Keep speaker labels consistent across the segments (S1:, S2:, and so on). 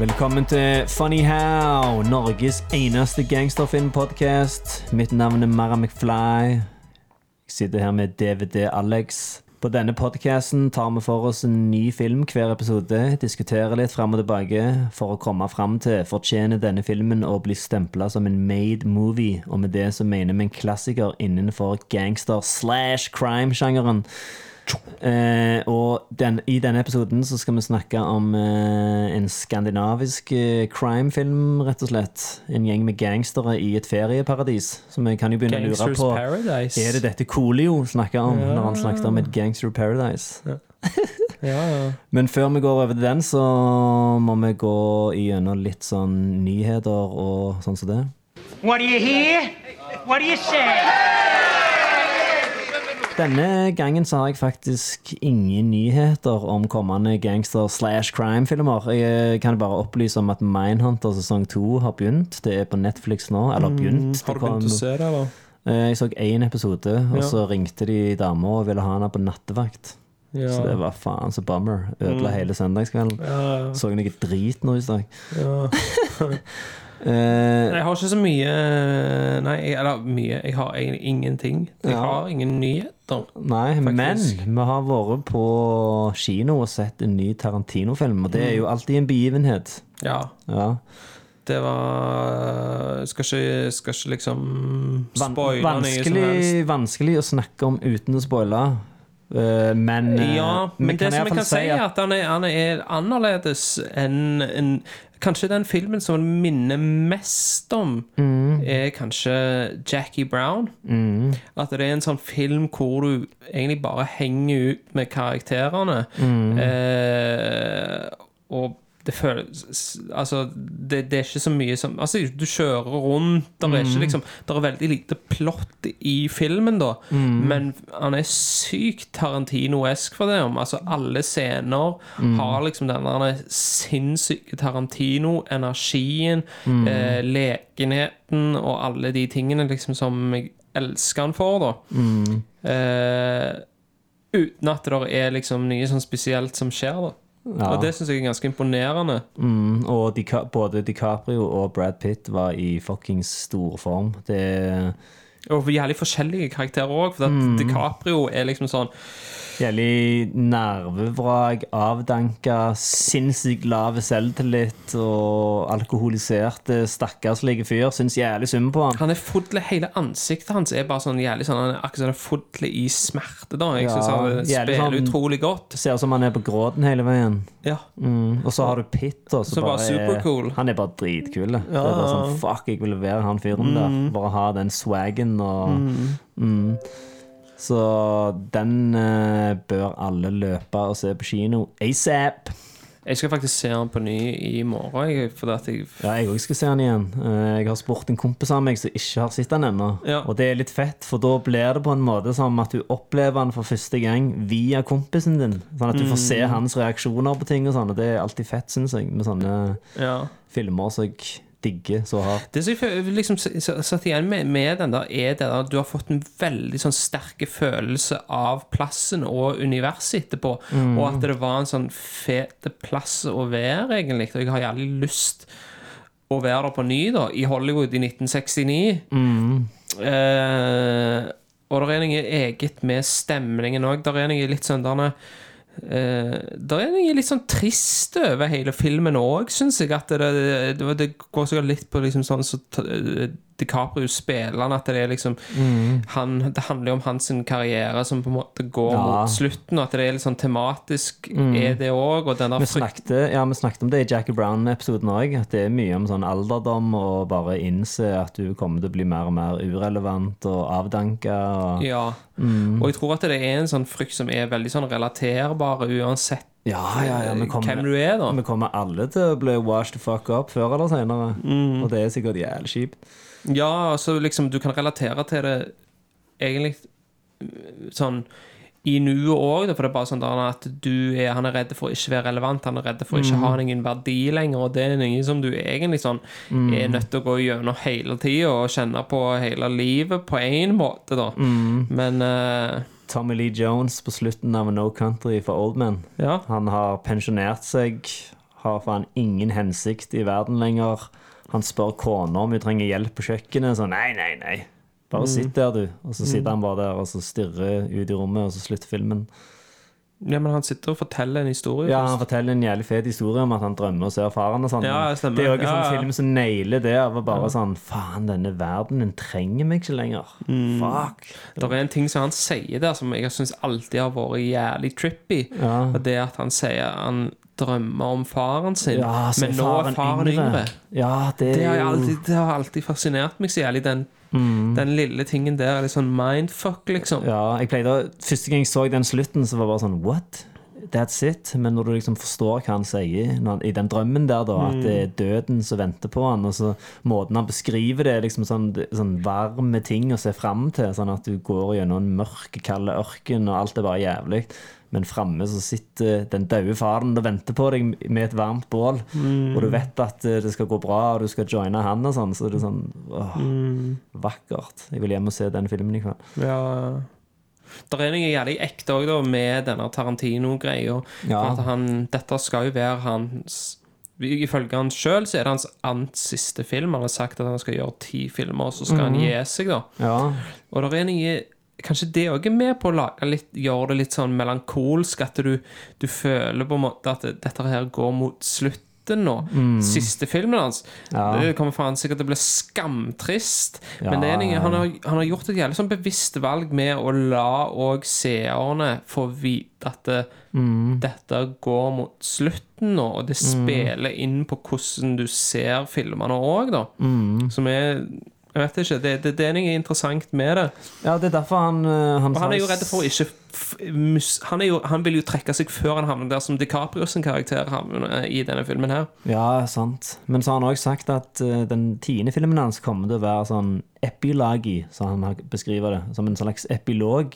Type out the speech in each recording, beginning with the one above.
S1: Velkommen til Funny How, Norges eneste gangsterfilmpodkast. Mitt navn er Mara McFly. Jeg sitter her med DVD Alex. På denne podkasten tar vi for oss en ny film hver episode. Diskuterer litt fram og tilbake for å komme fram til fortjener denne filmen å bli stempla som en made movie. Og med det så mener vi en klassiker innenfor gangster slash crime-sjangeren. Eh, og den, i denne episoden så skal vi snakke om eh, en skandinavisk eh, crime-film, rett og slett. En gjeng med gangstere i et ferieparadis. Så vi kan jo begynne å lure på
S2: Paradise.
S1: Er det dette Coolio snakker om
S2: Ja.
S1: når han snakket om et gangster paradise?
S2: Ja, ja.
S1: Men før vi går over til den, så må vi gå gjennom litt sånn nyheter og sånn som det.
S3: What do you hear? What do you say?
S1: Denne gangen så har jeg faktisk ingen nyheter om kommende gangster slash crime-filmer. Jeg kan bare opplyse om at Mindhunter sesong to har begynt. Det er på Netflix nå. Eller begynt.
S2: Mm. Har du begynt å se det, eller?
S1: Eh, Jeg så én episode, og
S2: Ja.
S1: så ringte de dama og ville ha henne på nattevakt.
S2: Ja.
S1: Så det var faen så bummer. Ødela hele søndagskvelden.
S2: Ja, ja.
S1: Så noe drit nå i dag. Eh,
S2: Jeg har ikke så mye Nei, eller mye. Jeg har egentlig ingenting. Jeg
S1: Ja.
S2: har ingen nyheter.
S1: Nei,
S2: Faktisk.
S1: men vi har vært på kino og sett en ny Tarantino-film, og det er jo
S2: Mm.
S1: alltid en begivenhet.
S2: Ja.
S1: Ja.
S2: Det var Skal ikke, skal ikke liksom spoile noe
S1: vanskelig,
S2: helst.
S1: vanskelig å snakke om uten å spoile, eh, men eh,
S2: Ja, men det som jeg kan si, er at han er, han er annerledes enn en, Kanskje den filmen som minner mest om,
S1: Mm.
S2: er kanskje Jackie Brown. At det er en sånn film hvor du egentlig bare henger ut med karakterene.
S1: Mm.
S2: Eh, og det føles Altså, det, det er ikke så mye som Altså, du kjører rundt, det er
S1: Mm.
S2: ikke liksom Det er veldig lite plott i filmen, da,
S1: Mm.
S2: men han er sykt Tarantino-esk for det. Om. Altså, alle scener
S1: Mm.
S2: har liksom denne sinnssyke Tarantino-energien,
S1: Mm.
S2: eh, lekenheten og alle de tingene liksom som jeg elsker han for, da.
S1: Mm.
S2: Eh, uten at det er liksom mye sånn spesielt som skjer, da.
S1: Ja.
S2: Og det syns jeg er ganske imponerende.
S1: Mm, og Di, både DiCaprio og Brad Pitt var i fuckings storform. Det
S2: Og jævlig forskjellige karakterer òg, for
S1: Mm.
S2: DiCaprio er liksom sånn
S1: Jævlig nervevrak, avdanka, sinnssykt lav selvtillit og alkoholiserte, stakkarslige fyr. Syns jævlig synd på han.
S2: Han er full, Hele ansiktet hans er bare sånn jævlig sånn Han er akkurat sånn full i smerte, da. Jeg
S1: Ja,
S2: syns han spiller
S1: sånn-
S2: utrolig godt.
S1: Ser ut som han er på gråten hele veien.
S2: Ja.
S1: Mm. Og så har du Pitt, da, som
S2: Så bare
S1: bare er,
S2: supercool.
S1: Han er bare dritkul. Det er bare sånn, Fuck, jeg vil være han fyren der. Bare ha den swaggen og mm. Så den eh, bør alle løpe og se på kino asap.
S2: Jeg skal faktisk se han på ny i morgen. Jeg, jeg
S1: Ja, jeg òg skal se den igjen. Eh, Jeg har spurt en kompis av meg som ikke har sett den ennå.
S2: Ja.
S1: Og det er litt fett, for da blir det på en måte som at du opplever den for første gang via kompisen din. Sånn at du får se
S2: Mm.
S1: hans reaksjoner på ting og sånn. Og det er alltid fett, syns jeg, med sånne
S2: Ja.
S1: filmer som jeg digger så hardt.
S2: Det som jeg liksom satt igjen med, med den der, er det der at du har fått en veldig sånn sterke følelse av plassen og universet etterpå. Og at det var en sånn fet plass å være, egentlig. Og jeg har jævlig lyst å være der på ny, da, i Hollywood i 1969. Eh, og det er noe eget med stemningen òg. Det er noe litt sånn Uh, det er noe litt sånn trist over hele filmen òg, syns jeg. At det, det, det går sikkert litt på liksom sånn så eh, DiCaprio spiller han, at det er liksom han, Det handler jo om hans karriere som på en måte går
S1: Ja.
S2: mot slutten, og at det er litt sånn tematisk, er det òg.
S1: Vi snakket, ja, vi snakket om det i Jackie Brown-episoden òg. At det er mye om sånn alderdom og bare innse at du kommer til å bli mer og mer urelevant og avdanka. Og,
S2: Ja. Og jeg tror at det er en sånn frykt som er veldig sånn relaterbar uansett
S1: Ja, ja, ja. Vi
S2: hvem du er, da.
S1: vi kommer alle til å bli washed the fuck up før eller senere.
S2: Mm.
S1: Og det er sikkert jævlig kjipt.
S2: Ja, altså liksom du kan relatere til det egentlig sånn i nuet òg, for det er bare sånn at du er, han er redd for å ikke være relevant, han er redd for å ikke ha noen verdi lenger, og det er noe som du egentlig sånn er nødt til å gå gjennom hele tida og kjenne på hele livet på én måte, da. Men uh,
S1: Tommy Lee Jones på slutten av No Country for Old Men.
S2: ja.
S1: Han har pensjonert seg, har faen ingen hensikt i verden lenger. Han spør kona om hun trenger hjelp på kjøkkenet. Så nei, nei, nei. Bare sitt der, du. Og så sitter han bare der og så stirrer ut i rommet, og så slutter filmen.
S2: ja, men han sitter og forteller en historie
S1: Ja, Han forteller en jævlig fet historie om at han drømmer og ser faren og sånn.
S2: Ja.
S1: Det er jo ikke
S2: Ja,
S1: sånn
S2: ja.
S1: film som nailer det av å bare sånn Faen, denne verden, den trenger meg ikke lenger.
S2: Mm.
S1: Fuck.
S2: Det er en ting som han sier der som jeg syns alltid har vært jævlig trippy.
S1: Ja.
S2: Og det er at han sier han drømmer om faren sin,
S1: Ja,
S2: men nå er faren yngre.
S1: Ja, det
S2: Det har, alltid, det har alltid fascinert meg så jævlig, den, den lille tingen der. er Litt sånn mindfuck, liksom.
S1: Mm. Ja, jeg pleide å Første gang jeg så den slutten, så var det bare sånn What? That's it? Men når du liksom forstår hva han sier han, i den drømmen der, da, at det er døden som venter på han, og så måten han beskriver det, liksom sånn, sånn varme ting å se fram til, sånn at du går gjennom en mørk, kald ørken, og alt er bare jævlig. Men framme så sitter den døde faren og venter på deg med et varmt bål. Og du vet at eh, det skal gå bra, og du skal joine han og sånn. Så det er sånn åh, vakkert. Jeg vil hjem og se den filmen i kveld.
S2: Ja. Det er noe jævlig ekte òg, med denne Tarantino-greia.
S1: Ja.
S2: Dette skal jo være hans Ifølge han sjøl så er det hans annet siste film. Han har sagt at han skal gjøre ti filmer, og så skal han gi seg, da.
S1: Ja,
S2: Og det er noe Kanskje det òg er med på å lage litt, gjøre det litt sånn melankolsk, at du, du føler på en måte at dette her går mot slutten nå. Siste filmen hans.
S1: Mm. Ja.
S2: Det kommer faen sikkert til å bli skamtrist.
S1: Ja,
S2: men det noe, han, har, han har gjort et jævlig sånn bevisst valg med å la òg seerne få vite at det,
S1: Mm.
S2: dette går mot slutten nå, og det spiller inn på hvordan du ser filmene òg, da.
S1: Mm.
S2: Som er Jeg vet ikke. Det, det, det er noe interessant med det.
S1: ja det er derfor han eh, Han,
S2: Og han er jo redd for å ikke han, jo, han vil jo trekke seg før han havner der som DiCaprio sin karakter havner i denne filmen her.
S1: Ja, sant. Men så har han òg sagt at eh, den tiende filmen hans kommer til å være sånn epilagi, som han beskriver det. Som en slags epilog.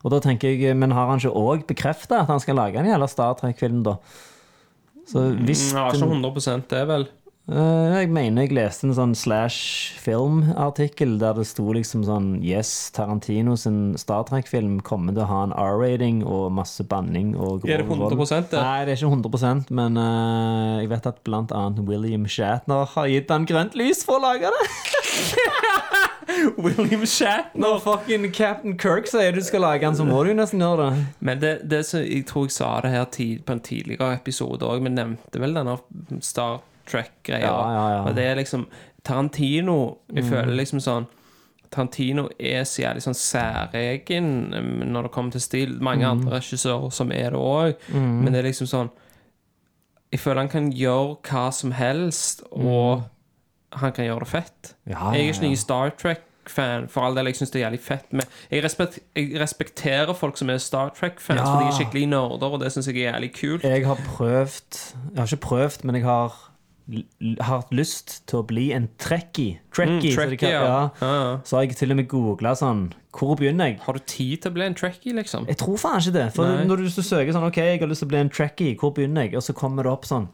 S1: Og da tenker jeg, Men har han ikke òg bekrefta at han skal lage en jævla Star Trek-film, da? Så hvis
S2: Ja, ikke 100% det vel
S1: Eh, Jeg mener jeg leste en sånn slash film-artikkel der det sto liksom sånn Yes, Tarantino sin Star Trek-film kommer til å ha en R-rating og masse banning og grov
S2: Er det 100% det?
S1: Nei, det er ikke 100% men uh, jeg vet at blant annet William Shatner har gitt han grønt lys for å lage det.
S2: William Shatner.
S1: Når fucking Captain Kirk sier du skal lage den, så må du nesten gjøre det.
S2: Men det, det som jeg tror jeg sa det her tid, på en tidligere episode òg, vi nevnte vel denne Star Trek-greia.
S1: Ja, ja, ja.
S2: Og det er liksom Tarantino Jeg føler liksom sånn Tarantino er så jævlig sånn særegen um, når det kommer til stil. Mange
S1: Mm.
S2: andre regissører som er det òg, men det er liksom sånn Jeg føler han kan gjøre hva som helst, og han kan gjøre det fett.
S1: Mm.
S2: Jeg er ikke noen Star Trek-fan, for all del. Jeg syns det er jævlig fett. Men jeg, respekt, jeg respekterer folk som er Star Trek-fans,
S1: Ja.
S2: for de er skikkelig nerder, og det syns jeg er jævlig kult.
S1: Jeg har prøvd Jeg har ikke prøvd, men jeg har har hatt lyst til å bli en trekkie. Trekkie,
S2: Mm,
S1: så
S2: trekkie,
S1: kan-
S2: ja. Ja, ja.
S1: Så har jeg til og med googla sånn Hvor begynner jeg?
S2: Har du tid til å bli en trekkie, liksom?
S1: Jeg tror faen ikke det. For
S2: Nei.
S1: når du søker sånn Ok, jeg har lyst til å bli en trekkie, hvor begynner jeg? Og så kommer det opp sånn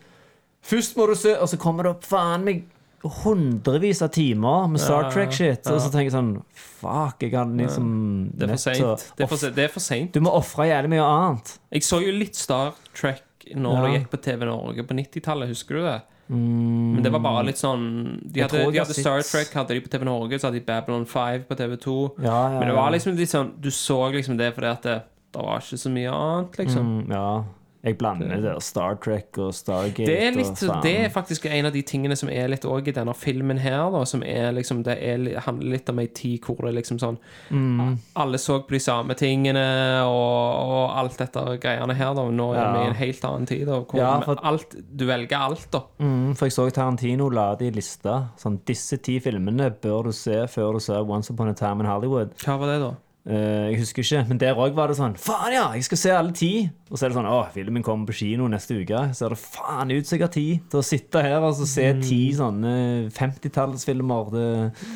S1: Først må du se Og så kommer det opp faen meg hundrevis av timer med Star
S2: Ja,
S1: Trek-shit.
S2: ja.
S1: Og så tenker jeg sånn Fuck, jeg har liksom
S2: det er for seint.
S1: Du må ofre jævlig mye annet.
S2: Jeg så jo litt Star Trek når
S1: Ja.
S2: det gikk på TV Norge på 90-tallet, husker du det? Men det var bare litt sånn De
S1: Mm.
S2: Hadde, de hadde Star Trek hadde de på TV Norge, så hadde de Babylon 5 på TV2.
S1: Ja, ja,
S2: Men det var liksom litt sånn Du så liksom det fordi at det, det var ikke så mye annet, liksom.
S1: Mm, ja. Jeg blander det Star Trek og Stargate
S2: Det er, litt, det er faktisk en av de tingene som er litt òg i denne filmen her, da. Som er liksom Det er, handler litt om ei tid hvor det liksom sånn
S1: Mm.
S2: Alle så på de samme tingene og, og alt dette greiene her, da. Nå er vi i en helt annen tid, da. Hvor
S1: Ja, for-
S2: alt, du velger alt, da.
S1: Mm, for jeg så Tarantino la det i lista. Sånn, disse ti filmene bør du se før du ser Once Upon a Time in Hollywood.
S2: Hva var det, da?
S1: Eh, jeg husker ikke, men der òg var det sånn Faen, ja! Jeg skal se alle ti! Og så er det sånn Å, filmen kommer på kino neste uke. Så er det faen ut som jeg har tid til å sitte her og altså, se ti sånne 50-tallsfilmer. Det,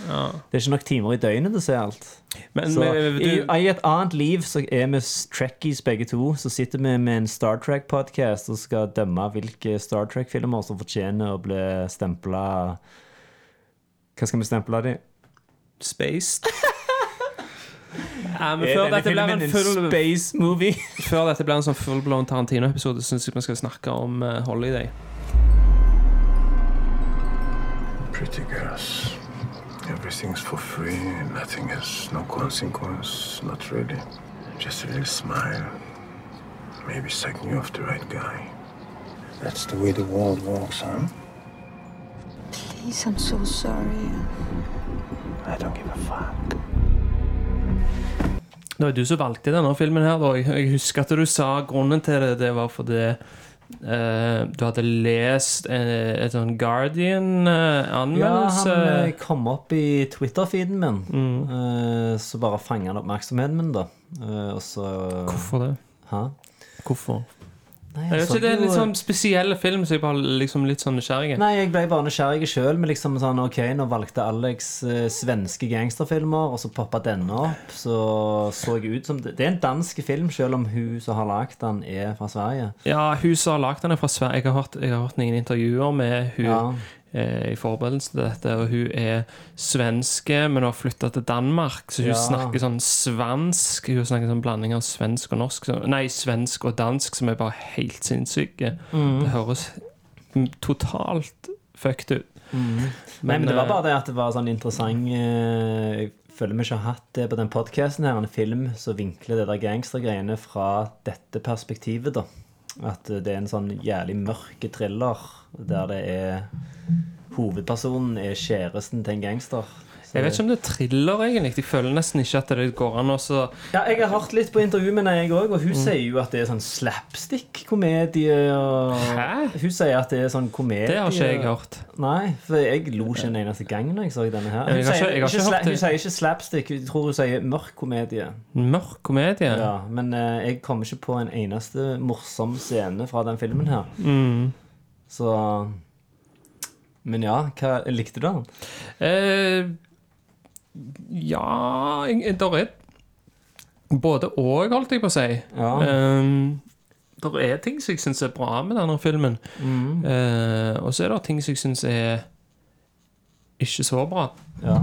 S1: det er ikke nok timer i døgnet til å se alt.
S2: Men
S1: Så,
S2: men,
S1: i,
S2: du,
S1: I et annet liv så er vi trekkies begge to. Så sitter vi med en Star Trek-podkast og skal dømme hvilke Star Trek-filmer som fortjener å bli stempla Hva skal vi stemple de?
S2: Spaced. Ja, men før dette blir en full
S1: space movie?
S2: Før dette blir en sånn fullblown Tarantino-episode, syns jeg vi skal snakke om eh, Holiday.
S4: Pretty girls. Everything's for free, nothing is, no consequence, not really. Just a little smile. Maybe sucking you off the right guy. That's the way the world works, huh?
S5: Please, I'm so sorry.
S4: I don't give a fuck.
S2: Det var du som valgte denne filmen her, da. Jeg, husker at du sa grunnen til det, det var fordi Uh, du hadde lest uh, et sånn Guardian-anmeldelse.
S1: Ja, han eh, kom opp i Twitter-feeden min. Eh, så bare fanga han oppmerksomheten min, da. Eh, og så
S2: Hvorfor det?
S1: Hæ?
S2: Hvorfor?
S1: Nei,
S2: Jeg vet ikke, Det er en litt sånn spesiell film, så jeg bare liksom litt sånn nysgjerrig.
S1: Nei, jeg ble bare nysgjerrig sjøl. Liksom sånn, ok, nå valgte Alex eh, svenske gangsterfilmer, og så poppa denne opp. Så så jeg ut som Det, er en dansk film, selv om hun som har lagd den, er fra Sverige.
S2: Ja, hun som har lagd den, er fra Sverige. Jeg har hørt, jeg har hørt noen intervjuer med hun
S1: Ja.
S2: Eh, i forberedelsen til dette, og hun er svenske, men har flytta til Danmark, så hun
S1: Ja.
S2: snakker sånn svensk. Hun snakker sånn blanding av svensk og norsk. Nei, svensk og dansk, som er bare helt sinnssyke.
S1: Mm.
S2: Det høres totalt fucked ut.
S1: Nei, men det var
S2: eh,
S1: bare det at det var sånn interessant eh, Jeg føler vi ikke har hatt det på den podkasten her, en film som vinkler det der gangstergreiene fra dette perspektivet, da. At det er en sånn jævlig mørk thriller der det er Hovedpersonen er kjæresten til en gangster.
S2: Jeg vet ikke om det er thriller, egentlig. Jeg føler nesten ikke at det går an å
S1: Ja, jeg har hørt litt på intervju med henne, jeg òg, og hun
S2: Mm.
S1: sier jo at det er sånn slapstick-komedie. Og... Hun sier at det er sånn komedie.
S2: Det har ikke jeg hørt.
S1: Nei, for jeg lo ikke en eneste gang når jeg så denne her. Hun, sier,
S2: ikke-
S1: ikke
S2: ikke
S1: sla, hun sier ikke slapstick, jeg tror hun sier mørk komedie.
S2: Mørk komedie?
S1: Ja, men uh, jeg kommer ikke på en eneste morsom scene fra den filmen her.
S2: Mm.
S1: Så Men ja, hva likte du den?
S2: Eh, ja det Der er både og, holdt jeg på å si.
S1: Ja.
S2: Um, der er ting som jeg syns er bra med denne filmen.
S1: Mm.
S2: Uh, og så er det ting som jeg syns er ikke så bra.
S1: Ja.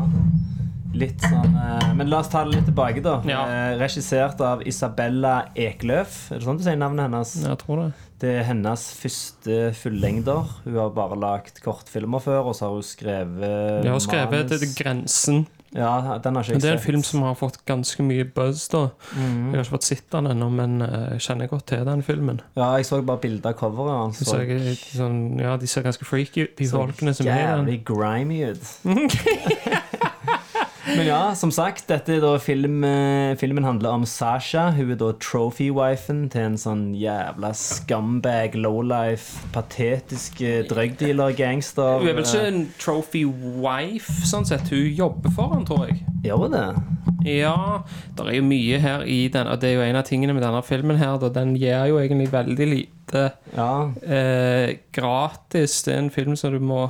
S1: Litt sånn uh, Men la oss ta det litt tilbake, da.
S2: Ja.
S1: Uh, regissert av Isabella Ekløf. Er det sånn du sier navnet hennes?
S2: Jeg tror det.
S1: Det er hennes første fullengder. Hun har bare lagd kortfilmer før, og så har hun skrevet
S2: Jeg har skrevet
S1: manus.
S2: Grensen.
S1: Ja, den har ikke
S2: Men
S1: jeg
S2: det er en film som har fått ganske mye buzz. da
S1: Mm.
S2: Jeg har ikke fått sett den ennå, men eh, jeg kjenner godt til den filmen.
S1: Ja, jeg så bare bilder av coveret. Han
S2: Så
S1: så
S2: jeg, sånn, ja, De ser ganske freaky ut, de folkene som er i den.
S1: jævlig grimy ut. Men ja, som sagt, dette er da film, eh, filmen handler om Sasha. Hun er da trophy-wifen til en sånn jævla scumbag, lowlife, patetisk eh, drugdealer-gangster.
S2: Hun er vel ikke en trophy wife, sånn sett. Hun jobber for han, tror jeg.
S1: Gjør hun det?
S2: Ja, det er jo mye her i den, og det er jo en av tingene med denne filmen her, da. Den gir jo egentlig veldig lite
S1: Ja.
S2: eh, gratis. Det er en film som du må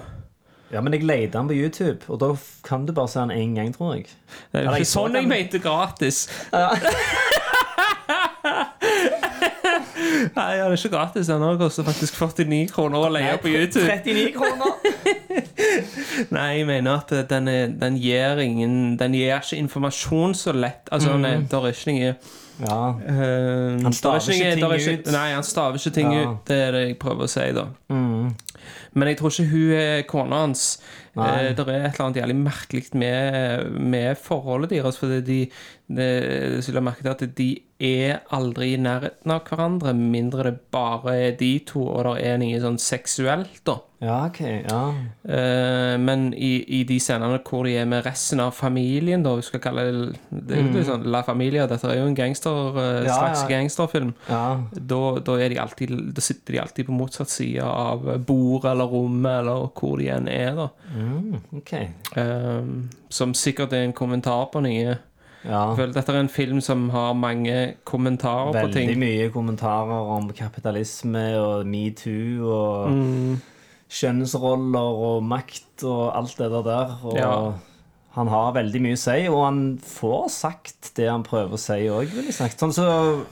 S1: ja, men jeg leide den på YouTube, og da kan du bare se den én gang, tror jeg.
S2: Det er jo ikke sånn jeg mente gratis. Nei, ja, det er ikke gratis. Den koster faktisk 49 kroner å leie på YouTube.
S1: 39 kroner!
S2: Nei, jeg mener at den, er, den gir ingen Den gir ikke informasjon så lett. Altså, mm. det er ikke noe
S1: Ja.
S2: eh,
S1: Han staver
S2: er
S1: ikke ting
S2: ikke,
S1: ut.
S2: Nei, han staver ikke ting
S1: Ja.
S2: ut. Det er det jeg prøver å si, da.
S1: Mm.
S2: Men jeg tror ikke hun er kona hans. Eh, det er et eller annet jævlig merkelig med, med forholdet deres. Fordi de, de, de, de, de, at de er aldri i nærheten av hverandre, mindre det bare er de to, og det er noe sånn seksuelt, da.
S1: ja, ok. Ja.
S2: Uh, men i, i de scenene hvor de er med resten av familien, da, vi skal kalle det Det er sånn La Familia, dette er jo en gangster, uh,
S1: Ja,
S2: slags
S1: ja.
S2: gangsterfilm.
S1: ja.
S2: Da, da, er de alltid, da sitter de alltid på motsatt side av bordet eller rommet, eller hvor de enn er, da.
S1: Mm, okay.
S2: uh, som sikkert er en kommentar på noe
S1: Ja.
S2: Jeg føler Dette er en film som har mange kommentarer på ting.
S1: Veldig mye kommentarer om kapitalisme og metoo og
S2: Mm.
S1: kjønnsroller og makt og alt det der. Og
S2: Ja.
S1: han har veldig mye å si, og han får sagt det han prøver å si òg, vil jeg sagt. Sånn så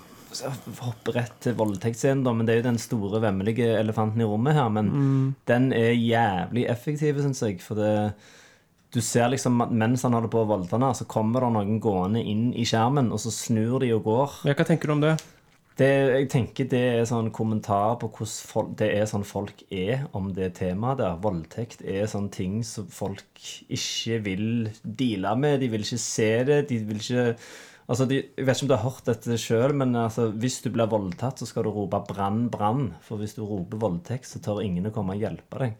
S1: hopper rett til voldtektsscenen, da, men det er jo den store, vemmelige elefanten i rommet her. Men
S2: Mm.
S1: den er jævlig effektiv, syns jeg. For det du ser liksom at mens han holder på å voldta henne, så kommer det noen gående inn i skjermen, og så snur de og går.
S2: Ja, hva tenker du om det?
S1: Det, jeg tenker det er sånn kommentar på hvordan folk, det er sånn folk er om det temaet der. Voldtekt er sånn ting som folk ikke vil deale med. De vil ikke se det. De vil ikke Altså, de, Jeg vet ikke om du har hørt dette sjøl, men altså, hvis du blir voldtatt, så skal du rope 'brann, brann'. For hvis du roper voldtekt, så tør ingen å komme og hjelpe deg.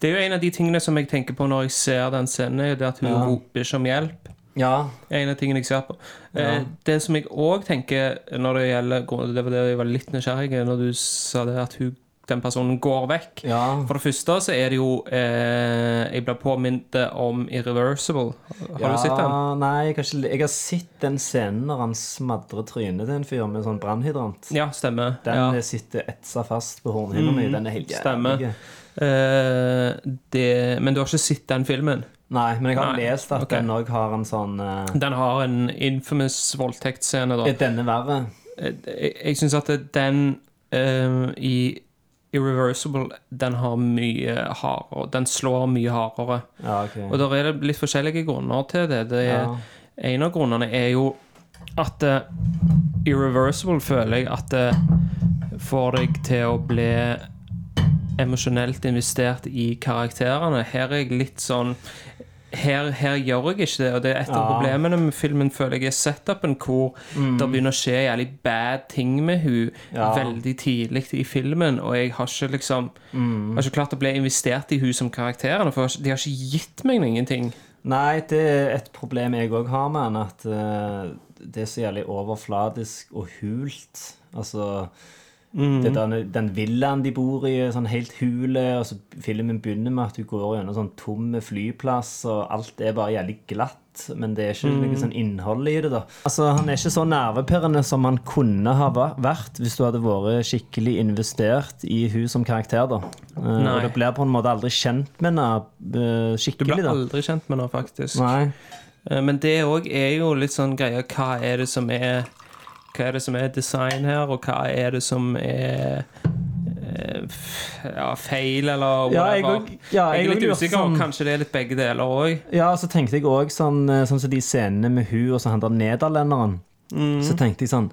S2: Det er jo en av de tingene som jeg tenker på når jeg ser den scenen, er det at hun
S1: Ja.
S2: roper ikke om hjelp.
S1: Ja,
S2: En av tingene jeg ser på.
S1: Ja.
S2: Eh, Det som jeg òg tenker når det gjelder Det var det jeg var litt nysgjerrig når du sa det at hun, den personen går vekk.
S1: ja.
S2: For det første så er det jo eh, Jeg ble påminnet om Irreversible. Har du sett den?
S1: Nei, har, jeg har sett den scenen når han smadrer trynet til en fyr med sånn brannhydrant.
S2: Ja, stemmer.
S1: Den
S2: ja.
S1: sitter etsa fast på hornhinna mi. Den er helt jævlig.
S2: Eh, det, men du har ikke sett den filmen?
S1: Nei, men jeg har
S2: Nei,
S1: lest at
S2: okay.
S1: den òg har en sånn uh...
S2: Den har en infamous voldtektsscene, da.
S1: Er denne verre?
S2: Eh, Jeg, jeg syns at den uh, i Irreversible Den har mye hardere Den slår mye hardere.
S1: Ja, okay.
S2: Og der er det litt forskjellige grunner til det. det er,
S1: Ja.
S2: En av grunnene er jo at uh, Irreversible føler jeg at det får deg til å bli emosjonelt investert i karakterene. Her er jeg litt sånn her, her gjør jeg ikke det, og det er et av
S1: Ja.
S2: problemene med filmen, føler jeg, er setupen hvor det begynner å skje jævlig bad ting med hun
S1: Mm. Ja.
S2: veldig tidlig i filmen, og jeg har ikke liksom
S1: Mm.
S2: har ikke klart å bli investert i hun som karakteren, for de har ikke gitt meg ingenting. ting.
S1: Nei, det er et problem jeg òg har med henne, at eh, det er så jævlig overfladisk og hult. Altså det er den, villaen de bor i, sånn helt hule, og så filmen begynner med at du går gjennom sånn tom flyplass, og alt er bare jævlig glatt. Men det er ikke noe sånn innhold i det, da. Altså, Han er ikke så nervepirrende som han kunne ha vært hvis du hadde vært skikkelig investert i hun som karakter, da. Eh,
S2: Nei.
S1: og du blir på en måte aldri kjent med henne da
S2: Du
S1: skikkelig,
S2: blir
S1: da.
S2: aldri kjent med henne, faktisk.
S1: Nei.
S2: Eh, Men det òg er jo litt sånn greia Hva er det som er Hva er det som er design her, og hva er det som er eh, ja, feil, eller
S1: Ja, jeg og, ja, jeg
S2: jeg er litt usikker,
S1: sånn-
S2: kanskje det er litt begge deler òg.
S1: Ja, så tenkte jeg òg sånn, eh, sånn som de scenene med hun og så han der nederlenderen. Så tenkte jeg sånn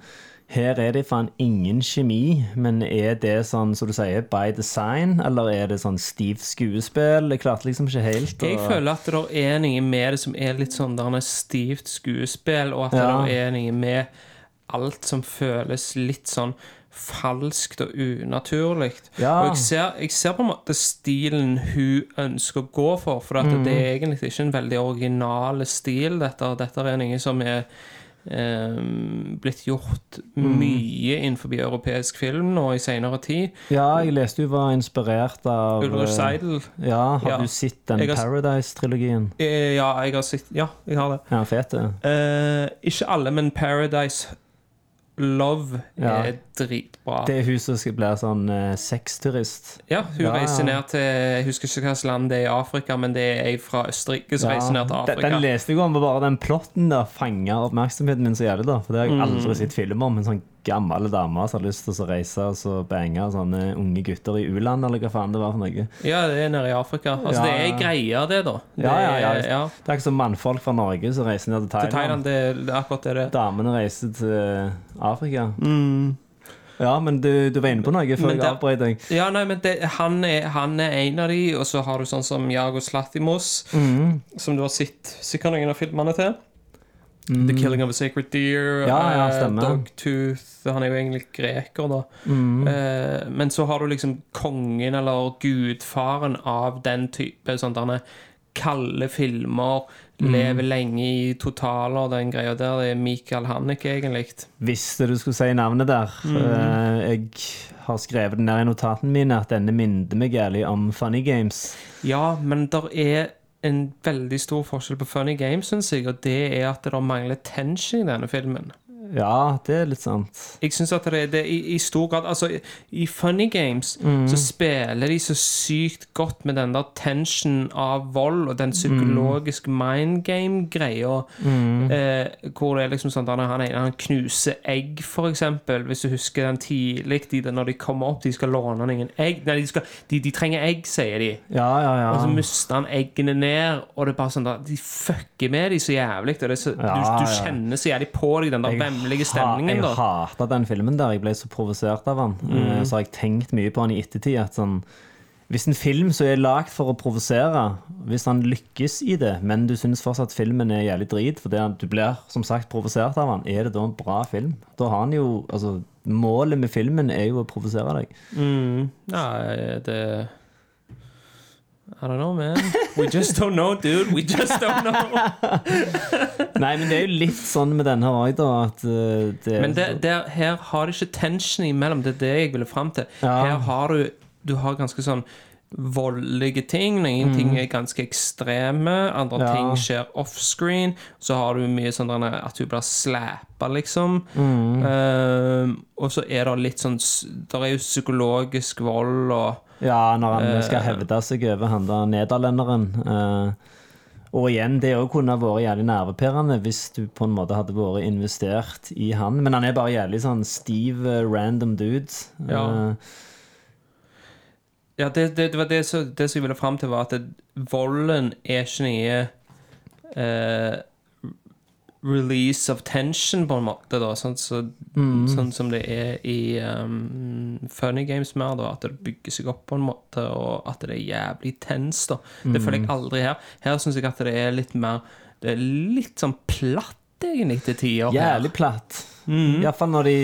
S1: Her er det faen ingen kjemi, men er det sånn, som du sier, by design, eller er det sånn stivt skuespill? Jeg klarte liksom ikke helt å
S2: Jeg føler at det er noe med det som er litt sånn der er stivt skuespill, og at
S1: Ja.
S2: det er noe med alt som føles litt sånn falskt og unaturlig.
S1: Ja.
S2: Og jeg ser, jeg ser på en måte stilen hun ønsker å gå for, for
S1: Mm.
S2: det er egentlig ikke en veldig original stil, dette. Dette er noe som er eh, blitt gjort
S1: Mm.
S2: mye innenfor europeisk film nå i senere tid.
S1: Ja, jeg leste hun var inspirert av
S2: Ulrich
S1: eh,
S2: Seidel.
S1: Ja, har
S2: Ja.
S1: du sett den Paradise-trilogien?
S2: Eh, ja, jeg har sett Ja, jeg har det.
S1: Ja, fete.
S2: Eh, ikke alle, men Paradise Love
S1: Ja.
S2: er dritbra.
S1: Det er hun som skal bli sånn uh, sexturist.
S2: ja, hun
S1: Ja,
S2: reiser ned til Jeg husker ikke hvilket land det er i Afrika, men det er ei fra Østerrike som reiser ned til Afrika.
S1: den leste jeg om, bare den plotten der fanga oppmerksomheten min så jævlig. da For det har jeg
S2: Mm.
S1: aldri sett film om. En sånn gammel dame som har lyst til å reise og så bange sånne unge gutter i u-land, eller hva faen det var for noe.
S2: Ja, det er nede i Afrika. Altså,
S1: Ja,
S2: det er greia, det, da. Det
S1: Ja, ja, ja.
S2: ja.
S1: Det er ikke som mannfolk fra Norge som reiser ned til Thailand.
S2: Til
S1: Thailand.
S2: Det det er akkurat det det.
S1: Damene reiser til Afrika. Ja, men du, du var inne på noe før jeg avbrøt deg.
S2: Ja, nei, men det, han, er, han er en av de, og så har du sånn som Jago Slatimos,
S1: mm.
S2: som du har sett sikkert noen av filmene til. The Killing of a Sacred Deer,
S1: Mm. Ja, ja,
S2: eh. Dogtooth Han er jo egentlig greker, da.
S1: Mm.
S2: Eh, men så har du liksom kongen, eller gudfaren av den type sånn derne kalde filmer.
S1: Mm.
S2: Lever lenge i totaler, den greia der. Det er Michael Haneke, egentlig.
S1: Visste du skulle si navnet der.
S2: Mhm.
S1: Eh, Jeg har skrevet den ned i notatene mine at denne minner meg jævlig om Funny Games.
S2: Ja, men der er en veldig stor forskjell på Funny Games, syns jeg, og det er at det mangler tension i denne filmen.
S1: Ja, det er litt sant.
S2: Jeg synes at det, det i, i stor grad Altså, i, Funny Games så spiller de så sykt godt med den der tension av vold og den psykologiske mind game-greia. Eh, hvor det er liksom sånn at han, han knuser egg, for eksempel. Hvis du husker den tidlig, de, når de kommer opp, de skal låne noen egg Nei, de, skal, de, de trenger egg, sier de.
S1: Ja, ja, ja.
S2: Og så mister han eggene ned, og det er bare sånn da, de fucker med de så jævlig. Og det så,
S1: Ja,
S2: du, du
S1: ja.
S2: kjenner så jævlig på deg den der vemmelige stemningen.
S1: Jeg hata den filmen der. Jeg ble så provosert av den.
S2: Mm.
S1: Eh, Så har jeg tenkt mye på den i ettertid. At sånn, hvis en film som er lagd for å provosere, hvis han lykkes i det, men du syns fortsatt filmen er jævlig drit fordi du blir som sagt provosert av den, er det da en bra film? Da har han jo Altså, målet med filmen er jo å provosere deg.
S2: Ja, det I don't know, man. We just don't know, dude. We just don't know.
S1: Nei, men det er jo litt sånn med denne òg, da, at det er
S2: Men det, der, her har det ikke tension imellom. Det er det jeg ville fram til.
S1: Ja.
S2: Her har du Du har ganske sånn voldelige ting. Noen ting er ganske ekstreme, andre
S1: Mm. Ja.
S2: ting skjer offscreen. Så har du mye sånn at du blir slappa, liksom.
S1: Mm.
S2: Ehm, og så er det litt sånn Det er jo psykologisk vold og
S1: Ja, når han skal hevde seg over han der nederlenderen. eh, og igjen, det òg kunne vært jævlig nervepirrende hvis du på en måte hadde vært investert i han. Men han er bare jævlig sånn stiv, eh, random dude.
S2: Ja.
S1: Eh,
S2: Ja, det, det, det var det, som- jeg ville fram til, var at volden er ikke noe eh, release of tension, på en måte, da. Sånn, så, sånn som det er i um, Funny Games mer, da. At det bygger seg opp på en måte, og at det er jævlig tens, da. Det føler jeg aldri her. Her syns jeg at det er litt mer Det er litt sånn platt, egentlig, til tider.
S1: jævlig platt.
S2: Mm.
S1: Iallfall når de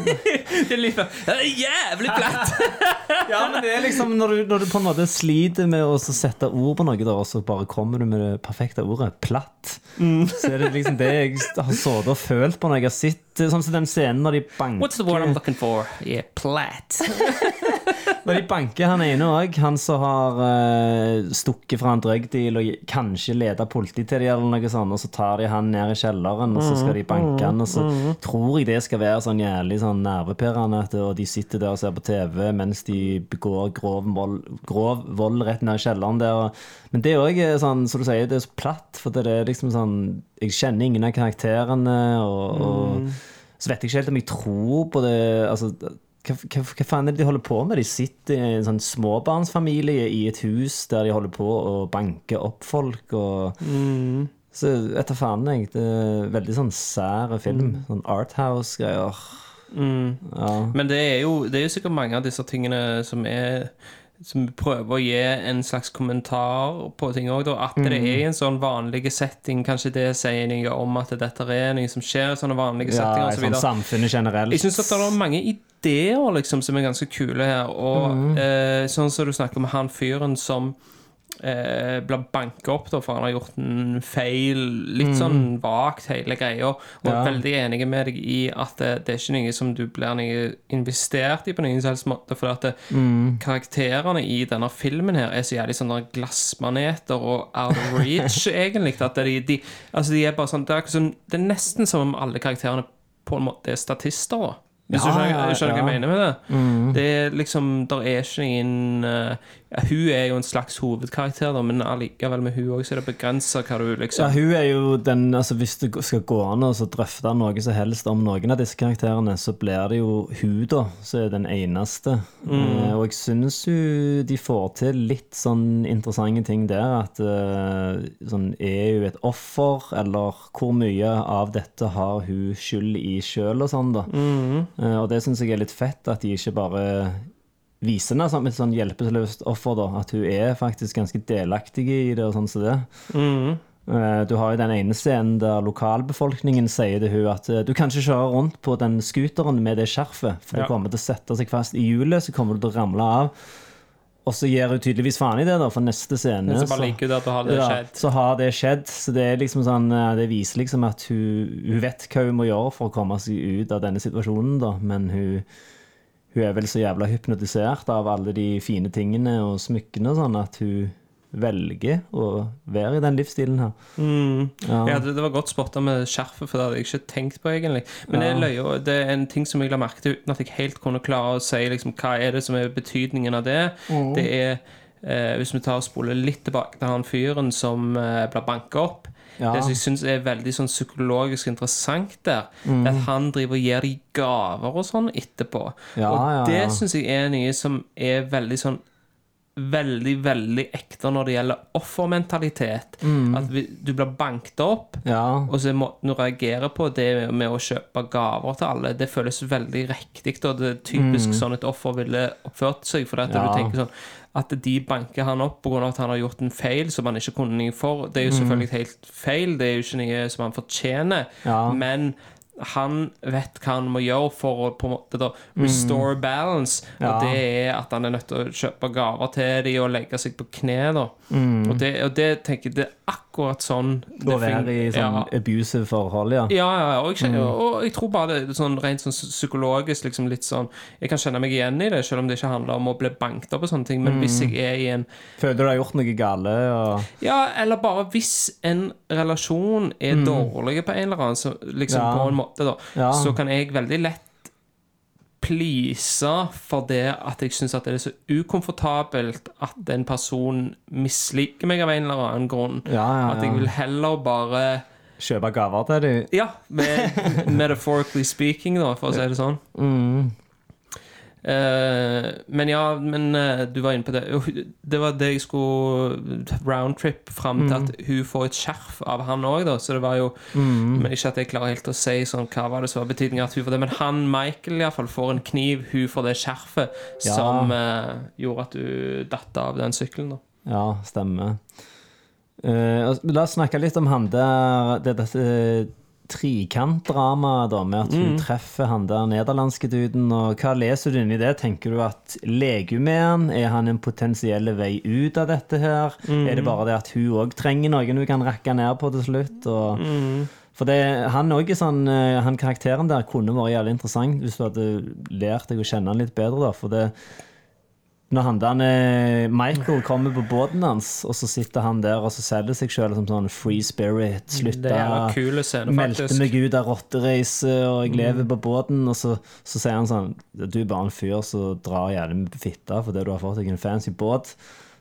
S2: Det er litt er jævlig platt!
S1: Ja, men det er liksom når du, når du på en måte sliter med å sette ord på noe, og så bare kommer du med det perfekte ordet platt,
S2: Mm.
S1: så er det liksom det jeg har sittet og følt på når jeg har sett Sånn som den scenen når de banker
S2: What's the word I'm looking for? Yeah, platt.
S1: Når de banker han ene òg, han som har uh, stukket fra en drugdeal og kanskje leda politiet til dem, eller noe sånt, og så tar de han ned i kjelleren, og så skal de banke han, og så tror jeg det skal være sånn jævlig sånn nervepirrende, og de sitter der og ser på TV mens de begår grov vold, grov vold rett ned i kjelleren der. og- Men det er òg er sånn, som du sier, det er så platt, for det er liksom sånn Jeg kjenner ingen av karakterene, og, og så vet jeg ikke helt om jeg tror på det altså hva, hva, hva faen er det de holder på med? De sitter i en sånn småbarnsfamilie i et hus der de holder på å banke opp folk og Så etter faen, jeg. Det er veldig sånn sære film. Sånn Arthouse-greier. Ja.
S2: Men det er, jo, det er jo sikkert mange av disse tingene som er som prøver å gi en slags kommentar på ting òg, At det er en sånn vanlig setting. Kanskje det sier noe om at dette er noe som skjer i sånne vanlige
S1: ja,
S2: settinger. så
S1: sånn samfunnet generelt.
S2: Jeg syns at det er mange ideer liksom, som er ganske kule her. Og eh, sånn som du snakker om han fyren som eh, blir banka opp da, for han har gjort en feil. Litt sånn vagt, hele greia. Og
S1: Ja.
S2: veldig enig med deg i at det, det er ikke noe som du blir noe investert i på noen som helst måte. For at det, karakterene i denne filmen her er så jævlig sånne glassmaneter og out of reach, egentlig. At de, de, altså de er bare sånn det er, sånn, det er nesten som om alle karakterene på en måte er statister. da hvis
S1: Ja,
S2: du skjønner, skjønner hva jeg mener med det? Det er liksom Der er ikke ingen eh, ja, Hun er jo en slags hovedkarakter, da, men allikevel med hun òg så er det begrensa hva du
S1: Ja,
S2: liksom
S1: hun er jo den altså Hvis det skal gå an å drøfte noe som helst om noen av disse karakterene, så blir det jo hun, da, som er den eneste. Eh, og jeg syns jo de får til litt sånn interessante ting der. At eh, sånn Er hun et offer, eller hvor mye av dette har hun skyld i sjøl, og sånn, da. Eh, og det syns jeg er litt fett, at de ikke bare viser henne som et sånn hjelpeløst offer, da. At hun er faktisk ganske delaktig i det, og sånn som det. Mm. Du har jo den ene scenen der lokalbefolkningen sier til hun at eh, du kan ikke kjøre rundt på den scooteren med det skjerfet, for det
S2: Ja.
S1: kommer til å sette seg fast i hjulet, så kommer du til å ramle av. Og så gir hun tydeligvis faen i det, da, for neste scene
S2: så har det
S1: ja, så har det skjedd. Så det er liksom sånn eh, Det viser liksom at hun, hun vet hva hun må gjøre for å komme seg ut av denne situasjonen, da, men hun hun er vel så jævla hypnotisert av alle de fine tingene og smykkene og sånn at hun velger å være i den livsstilen her. Ja.
S2: Ja, det, det var godt spotta med skjerfet, for det hadde jeg ikke tenkt på, egentlig. Men
S1: Ja.
S2: det, er løye, det er en ting som jeg la merke til uten at jeg helt kunne klare å si liksom, hva er det som er betydningen av det.
S1: Mm.
S2: Det er eh, Hvis vi tar og spoler litt tilbake til han fyren som eh, blir banka opp.
S1: Ja.
S2: Det som jeg syns er veldig sånn psykologisk interessant der,
S1: Mm.
S2: at han driver og gir de gaver og sånn etterpå.
S1: Ja,
S2: og det
S1: ja.
S2: syns jeg er noe som er veldig sånn Veldig, veldig ekte når det gjelder offermentalitet. At vi, du blir banket opp,
S1: Mm. Ja.
S2: og så måten du reagerer på det med å kjøpe gaver til alle, det føles veldig riktig. Og det er typisk sånn et offer ville oppført seg. For at
S1: Mm. Ja.
S2: du tenker sånn at de banker han opp pga. at han har gjort en feil som han ikke kunne noe for. Det er jo selvfølgelig helt feil, det er jo ikke noe som han fortjener.
S1: Mm. Ja.
S2: Men han vet hva han må gjøre for å på en måte da restore balance.
S1: Og Ja.
S2: Det er at han er nødt til å kjøpe gaver til dem og legge seg på kne. da
S1: Mm.
S2: og, det, og det tenker jeg det akkurat sånn
S1: Å være i sånn
S2: ja.
S1: abusive forhold, ja.
S2: Ja, ja, ja. Og jeg, kjenner, og jeg tror bare det sånn rent sånn psykologisk liksom litt sånn Jeg kan kjenne meg igjen i det, selv om det ikke handler om å bli banket opp og sånne ting. Men hvis jeg er i en
S1: Føler du har gjort noe gale? Og...
S2: Ja, eller bare hvis en relasjon er dårlig på en eller annen, så liksom
S1: Mm. Ja.
S2: på en måte, da, så kan jeg veldig lett please for det at jeg syns det er så ukomfortabelt at en person misliker meg av en eller annen grunn.
S1: Ja, ja,
S2: At jeg vil heller bare
S1: Kjøpe gaver til dem?
S2: Ja, med, metaphorically speaking, da, for å si det sånn.
S1: Mm.
S2: Eh, men ja, men eh, du var inne på det. Det var det jeg skulle roundtrip fram til at hun får et skjerf av han òg, da. Så det var jo Men ikke at jeg klarer helt å si sånn hva var det som var betydninga at hun får det. Men han Michael iallfall får en kniv, hun får det skjerfet,
S1: Ja.
S2: som uh, gjorde at du datt av den sykkelen, da.
S1: Ja, stemmer. Uh, la oss snakke litt om han der Det er dette trikantdramaet, da, med at hun treffer han der nederlandske duden. Og hva leser du inn i det? Tenker du at han? Er han en potensiell vei ut av dette her? Er det bare det at hun òg trenger noen hun kan rakke ned på til slutt? Og, For det, han også sånn eh, Han karakteren der kunne vært jævlig interessant hvis du hadde lært deg å kjenne han litt bedre, da. For det når han der eh, Michael kommer på båten hans, og så sitter han der og så selger seg sjøl som sånn free spirit. Slutta Meldte meg ut av rottereise, og jeg lever på båten. Og så, så sier han sånn Du er bare en fyr som drar jævlig med fitta fordi du har fått deg en fancy båt.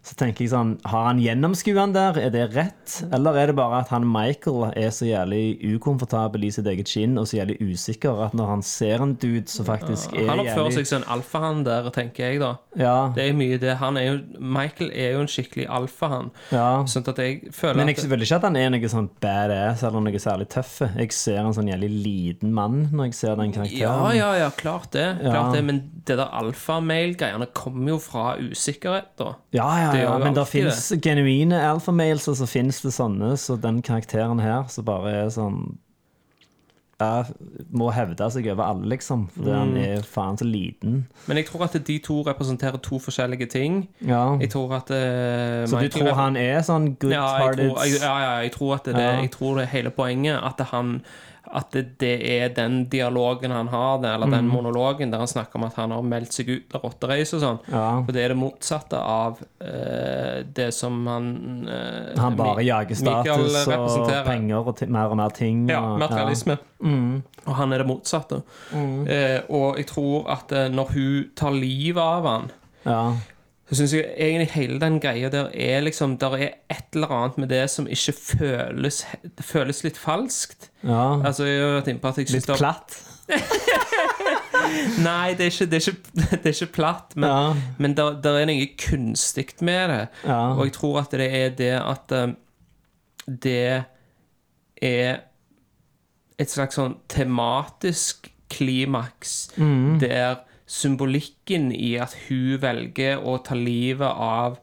S1: Så tenker jeg sånn Har han gjennomskuet han der? Er det rett? Eller er det bare at han Michael er så jævlig ukomfortabel i sitt eget skinn og så jævlig usikker at når han ser en dude som faktisk er
S2: Han oppfører seg som en alfahann der, tenker jeg, da.
S1: Ja,
S2: Det er mye det. Han er jo, Michael er jo en skikkelig alfahann.
S1: ja.
S2: Sånn at jeg føler
S1: Men jeg
S2: at
S1: føler ikke at han er noe sånn badass eller noe særlig tøff. Jeg ser en sånn jævlig liten mann når jeg ser den karakteren.
S2: ja, ja, klart det.
S1: Ja.
S2: Klart det men det der alfamail-greiene kommer jo fra usikkerhet, da.
S1: Ja, ja,
S2: Det
S1: ja, men det fins genuine alfamales, og så fins det sånne, så den karakteren her som bare er sånn jeg Må hevde seg over alle, liksom. Fordi han
S2: Mm.
S1: er faen så liten.
S2: Men jeg tror at de to representerer to forskjellige ting.
S1: Ja.
S2: Jeg tror at uh,
S1: Så du tror han er sånn good-hearted
S2: ja, ja, ja, jeg tror at det, jeg tror det er hele poenget. At han At det, det er den dialogen han har, eller den monologen der han snakker om at han har meldt seg ut av rotterace og sånn.
S1: Mm. Ja.
S2: For det er det motsatte av uh, det som han uh,
S1: Han bare jager status og penger og mer og mer ting.
S2: Ja, materialisme. Ja. Mm. Og han er det motsatte. Eh, og jeg tror at når hun tar livet av han,
S1: Ja.
S2: Så syns jeg egentlig hele den greia der er liksom Der er et eller annet med det som ikke føles Det føles litt falskt.
S1: ja.
S2: Altså, jeg har vært inne på at jeg
S1: Litt platt.
S2: Nei, det er ikke, det er ikke, det er ikke platt, men,
S1: Ja.
S2: men det er noe kunstig med det.
S1: Ja.
S2: Og jeg tror at det er det at eh, det er et slags sånn tematisk klimaks der symbolikken i at hun velger å ta livet av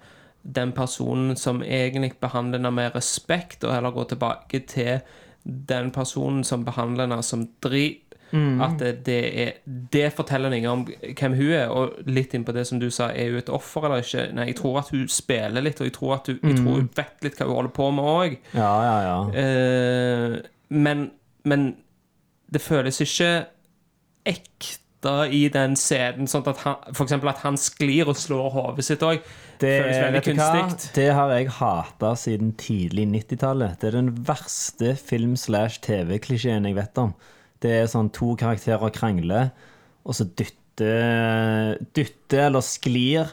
S2: den personen som egentlig behandler henne med respekt, og heller går tilbake til den personen som behandler henne som drit. At det, det, er, det forteller noe om hvem hun er, og litt inn på det som du sa, er hun et offer eller ikke? Nei, jeg tror at hun spiller litt, og jeg tror at hun, jeg tror hun vet litt hva hun holder på med òg.
S1: Ja, ja, ja.
S2: Eh, men, men det føles ikke ekte hata i den scenen, sånn at han, for at han sklir og slår hodet sitt òg.
S1: Det, det har jeg hata siden tidlig 90-tallet. Det er den verste film-slash-TV-klisjeen jeg vet om. Det er sånn to karakterer krangler, og så dytter, dytter eller sklir,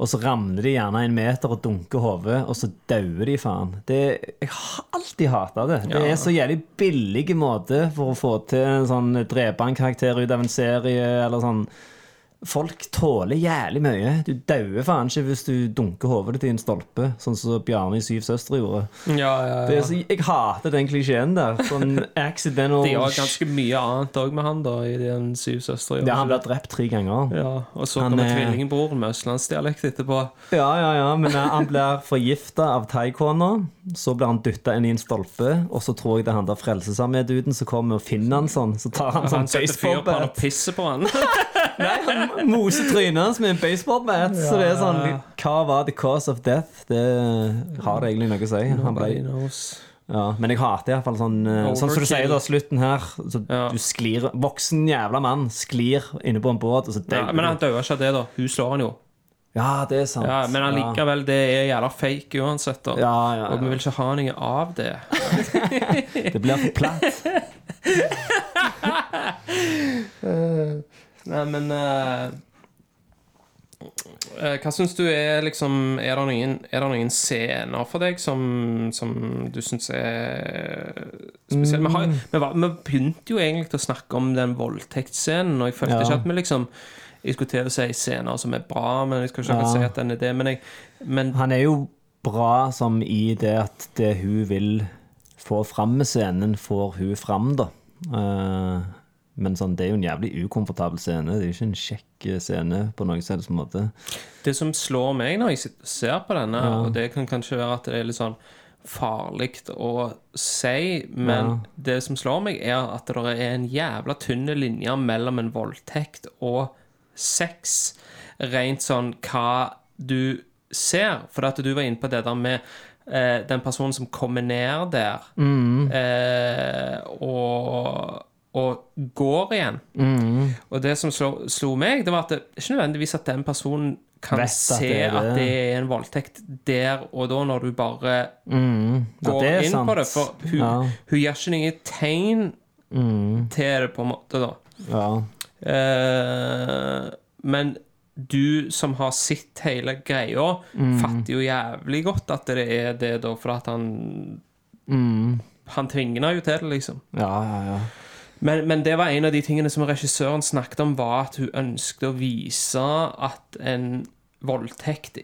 S1: og så ramler de gjerne en meter og dunker hodet, og så dauer de, faen. Det, jeg har alltid hata det. Det er så jævlig billig måte for å få til en sånn drepe en karakter ut av en serie, eller sånn Folk tåler jævlig mye. Du dauer faen ikke hvis du dunker hodet ditt i en stolpe, sånn som Bjarne i Syv søstre gjorde.
S2: Ja, ja,
S1: Det
S2: ja.
S1: så, jeg hater den klisjeen der. Sånn accidental
S2: De gjør ganske mye annet òg med han, da, i den Syv søstre.
S1: Ja, han blir drept tre ganger.
S2: Ja, og så kommer
S1: er-
S2: tvillingbroren med østlandsdialekt etterpå.
S1: Ja, ja, ja, men eh, han blir forgifta av taikona. Så blir han dytta inn i en stolpe, og så tror jeg det er han der Frelsesarmé-duden som kommer og finner han sånn. Så tar han sånn
S2: Han setter fyr på han og pisser på han.
S1: Nei, han moser trynet hans med en baseballbat. Så det er sånn Hva var the cause of death? Det har det egentlig noe å si. Han
S2: Nobody
S1: ble,
S2: knows.
S1: ja, men jeg hater iallfall sånn Overkill. Sånn som du sier da, slutten her. Så
S2: Ja.
S1: Du sklir Voksen jævla mann sklir inne på en båt, og så
S2: Ja, men han dauer ikke av det, da. Hun slår han jo.
S1: Ja, det er sant.
S2: Ja, men allikevel, det er jævla fake uansett. da
S1: Ja, ja,
S2: Og vi vil ikke ha noe av det.
S1: Det blir for platt.
S2: Nei, men eh, Hva syns du er liksom Er det noen, er det noen scener for deg som, som du syns er spesielle? Vi, har, vi, var, vi begynte jo egentlig å snakke om den voldtektsscenen, og jeg følte
S1: Ja.
S2: ikke at vi liksom Jeg skulle til å si scener som er bra, men jeg skal ikke
S1: Ja.
S2: si at den er det. Men, jeg, men
S1: Han er jo bra som i det at det hun vil få fram med scenen, får hun fram, da. Eh, men sånn, det er jo en jævlig ukomfortabel scene. Det er jo ikke en kjekk eh, scene på noen helst måte.
S2: Det som slår meg når jeg ser på denne, og det kan kanskje være at det er litt sånn farlig å si, men
S1: Ja.
S2: det som slår meg, er at det er en jævla tynn linje mellom en voldtekt og sex. Rent sånn hva du ser. For at du var inne på det der med eh, den personen som kommer ned der, eh, og, og går igjen. Og det som slo, slo meg, det var at det ikke nødvendigvis at den personen kan
S1: Vet at
S2: se
S1: det er
S2: at
S1: det.
S2: det er en voldtekt der og da, når du bare
S1: Ja,
S2: går inn
S1: sant.
S2: på det. For hun,
S1: Ja.
S2: hun gjør ikke noen tegn til det, på en måte, da.
S1: Ja.
S2: Eh, men du som har sett hele greia,
S1: Mm.
S2: fatter jo jævlig godt at det er det, da, for at han Han tvinger henne jo til det, liksom.
S1: Mm. ja, ja, ja.
S2: Men, men det var en av de tingene som regissøren snakket om, var at hun ønsket å vise at en voldtekt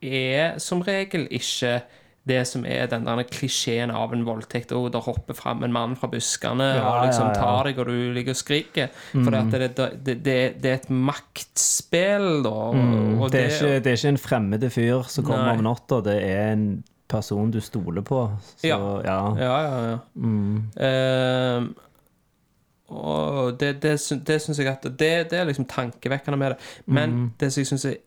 S2: er som regel ikke det som er den der klisjeen av en voldtekt. Og der hopper fram en mann fra buskene
S1: Ja,
S2: og liksom tar deg, og du ligger og skriker. For det, det, det, det, er et maktspill, da.
S1: Mm. Det, er ikke, det er ikke en fremmede fyr som kommer
S2: Nei.
S1: om natta. Det er en person du stoler på. Så,
S2: Ja.
S1: ja.
S2: Ja, ja, ja. Ehm, og det, det, det syns jeg at det, det er liksom tankevekkende med det. Men det som jeg syns er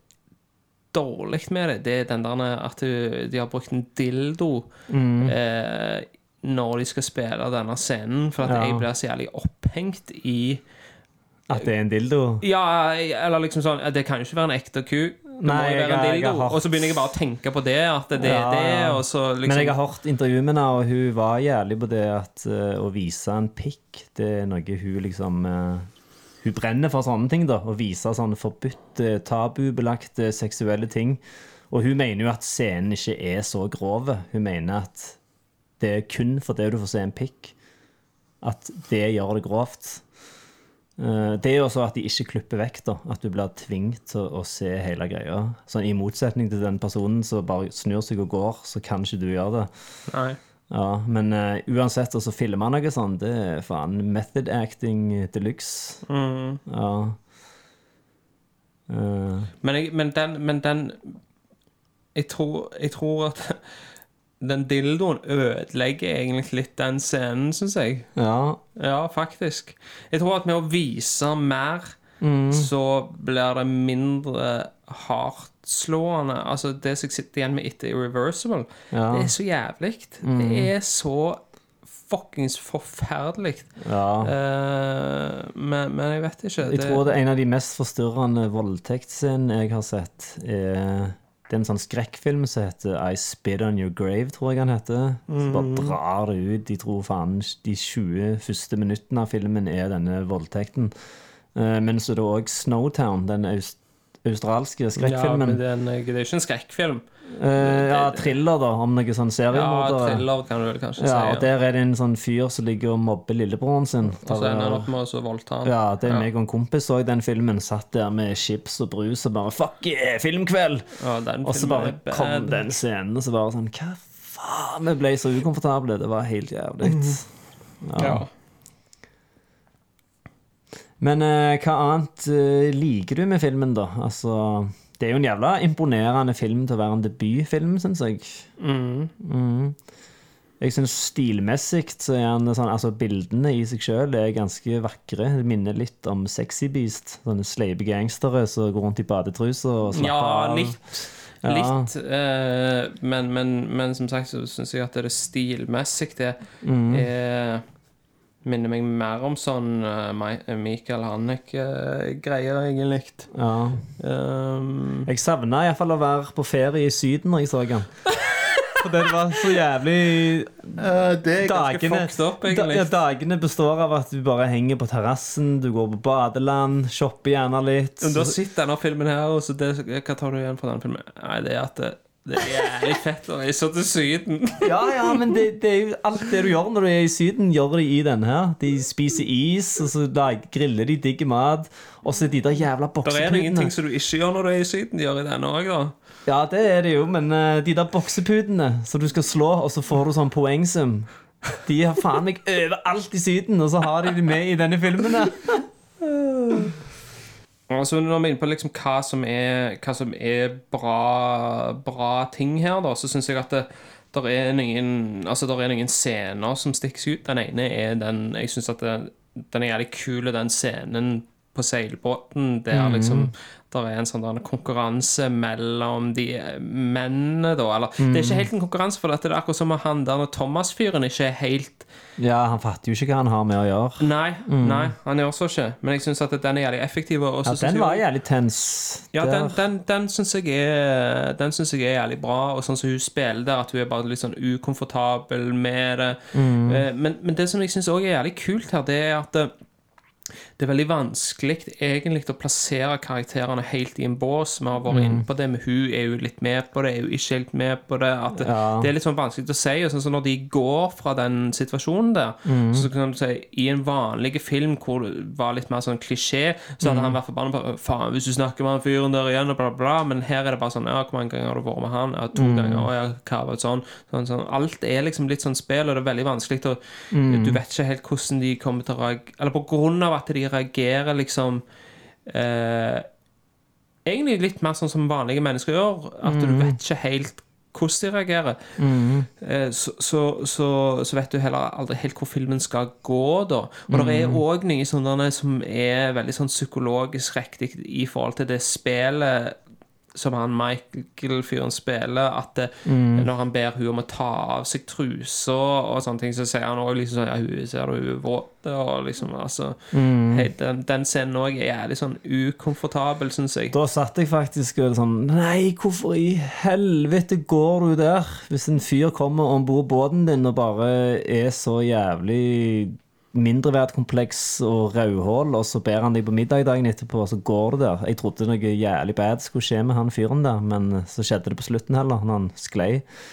S2: dårlig med det, det er den der at de har brukt en dildo eh, når de skal spille denne scenen, for at
S1: Ja.
S2: jeg blir så jævlig opphengt i
S1: At det er en dildo.
S2: Ja, eller liksom sånn Det kan jo ikke være en ekte ku. Det må
S1: Nei,
S2: jo
S1: jeg
S2: være en
S1: jeg har
S2: dildo.
S1: hørt-
S2: Og så begynner jeg bare å tenke på det, at det er
S1: Ja,
S2: det, og så liksom
S1: Men jeg har hørt intervjuet med henne, og hun var jævlig på det at eh, å vise en pikk, det er noe hun liksom eh, Hun brenner for sånne ting, da. Å vise sånne forbudte, tabubelagte seksuelle ting. Og hun mener jo at scenen ikke er så grov. Hun mener at det er kun fordi du får se en pikk, at det gjør det grovt. Eh, Det er jo også at de ikke klipper vekk, da. At du blir tvunget til å se hele greia. Sånn, I motsetning til den personen som bare snur seg og går, så kan ikke du gjøre det.
S2: Nei.
S1: Ja, Men uh, uansett, å filme noe sånt, det er faen method acting de luxe. Ja. Uh.
S2: Men, jeg, men den, men den jeg, tror, jeg tror at den dildoen ødelegger egentlig litt den scenen, syns jeg.
S1: ja.
S2: Ja, faktisk. Jeg tror at med å vise mer, så blir det mindre hardtslående. Altså, det som jeg sitter igjen med etter Irreversible,
S1: Ja.
S2: det er så jævlig. Det er så fuckings forferdelig.
S1: Ja.
S2: Uh, men, men jeg vet ikke.
S1: Jeg tror det er en av de mest forstyrrende voldtektsscenene jeg har sett, er det er en sånn skrekkfilm som heter I Spit On Your Grave, tror jeg han heter. Så bare drar det ut. De tror faen de 20 første minuttene av filmen er denne voldtekten. Eh, Men så er det òg Snowtown, den aus skrekkfilmen.
S2: Ja, men det er, en, det er jo ikke en skrekkfilm.
S1: Uh, ja, thriller, da, om noe sånn
S2: Ja,
S1: seriemordere.
S2: thriller kan du vel kanskje
S1: Ja,
S2: si.
S1: og der er det en sånn fyr som ligger og mobber lillebroren sin.
S2: Og så ender han opp med å så voldta han.
S1: Ja, det er meg og en kompis òg, den filmen. Satt der med chips og brus og bare Fuck yeah, filmkveld!
S2: Ja, den
S1: Og så bare kom den scenen, og så bare sånn Hva faen? Vi ble så ukomfortable. Det var helt jævlig.
S2: Ja.
S1: Men eh, hva annet eh, liker du med filmen, da? Altså Det er jo en jævla imponerende film til å være en debutfilm, syns jeg. Mm. Jeg syns stilmessig så er han sånn Altså, bildene i seg sjøl er ganske vakre. Det minner litt om Sexy Beast. Sånne sleipe gangstere som går rundt i badetruser og slapper
S2: Ja,
S1: av.
S2: litt.
S1: Ja.
S2: Litt. Eh, men, men, men som sagt så syns jeg at det er stilmessig det
S1: Mm.
S2: er Minner meg mer om sånn eh, Michael Hannek-greier, egentlig.
S1: Ja.
S2: Um,
S1: Jeg savna iallfall å være på ferie i Syden når jeg så den. For det var så jævlig
S2: det er ganske fucked up, egentlig.
S1: Da, ja, dagene består av at du bare henger på terrassen, du går på badeland, shopper gjerne litt.
S2: Men du har sett denne filmen her, og så det, hva tar du igjen fra denne filmen? Nei, det er at det, er jævlig fett å reise til Syden.
S1: Ja, ja, men det, det er jo alt det du gjør når du er i Syden, gjør de i denne her. De spiser is, og så lag, griller de digg mat. Og så de der jævla
S2: Det er ingenting som du ikke gjør når du er i Syden, de gjør i denne òg, da.
S1: Ja, det er det jo, men uh, de der bokseputene som du skal slå, og så får du sånn poengsum De har faen meg overalt i Syden, og så har de det med i denne filmen.
S2: Altså Når vi er inne på liksom hva som er, hva som er bra, bra ting her, da, så syns jeg at det der er, noen, altså, der er noen scener som stikker seg ut. Den ene er den Jeg syns at den er jævlig kul, den scenen på seilbåten der liksom der er en sånn der konkurranse mellom de mennene, da. Eller det er ikke helt en konkurranse, for dette, det er akkurat som at han der Thomas-fyren ikke er helt
S1: Ja, han fatter jo ikke hva han har med å gjøre.
S2: Nei, nei, han gjør så ikke. Men jeg syns at den er jævlig effektiv. Og
S1: Ja, den var jævlig tens.
S2: ja, den,
S1: Der.
S2: den, den syns jeg, er- den synes jeg er jævlig bra. Og sånn som hun spiller der, at hun er bare litt sånn ukomfortabel med det. Mm. Men, men det som jeg syns òg er jævlig kult her, det er at eh, det er veldig vanskelig egentlig å plassere karakterene helt i en bås. Vi har vært inne på det, men hun er jo litt med på det, er jo ikke helt med på det. Det,
S1: Ja.
S2: det er litt sånn vanskelig å si. Og sånn, så når de går fra den situasjonen der, så kan du si i en vanlig film hvor det var litt mer sånn klisjé, så hadde han vært forbanna på Faen, hvis du snakker med han fyren der igjen, og bla, bla. Men her er det bare sånn Ja, hvor mange ganger har du vært med han? Ja, to ganger. Og ja, hva var det sånn? sånn, sånn. Alt er liksom litt sånn spill, og det er veldig vanskelig å Du vet ikke helt hvordan de kommer til å reagere Eller på grunn av at de reagerer liksom eh, Egentlig litt mer sånn som vanlige mennesker gjør. At du vet ikke helt hvordan de reagerer. Eh, så, så, så, så vet du heller aldri helt hvor filmen skal gå, da. Og det er òg noe sånne som er veldig sånn psykologisk riktig i forhold til det spillet som han Michael-fyren spiller, at det, når han ber hun om å ta av seg trusa og sånne ting, så sier han også liksom sånn Ja, hun ser du hun er våt, og liksom altså hei, den, den scenen òg er jævlig sånn ukomfortabel, syns jeg.
S1: Da satt jeg faktisk og sånn Nei, hvorfor i helvete går du der? Hvis en fyr kommer om bord båten din og bare er så jævlig mindreverdkompleks og rødhål, og så ber han deg på middag dagen etterpå, og så går du der. Jeg trodde noe jævlig bad skulle skje med han fyren der, men så skjedde det på slutten heller, når han sklei.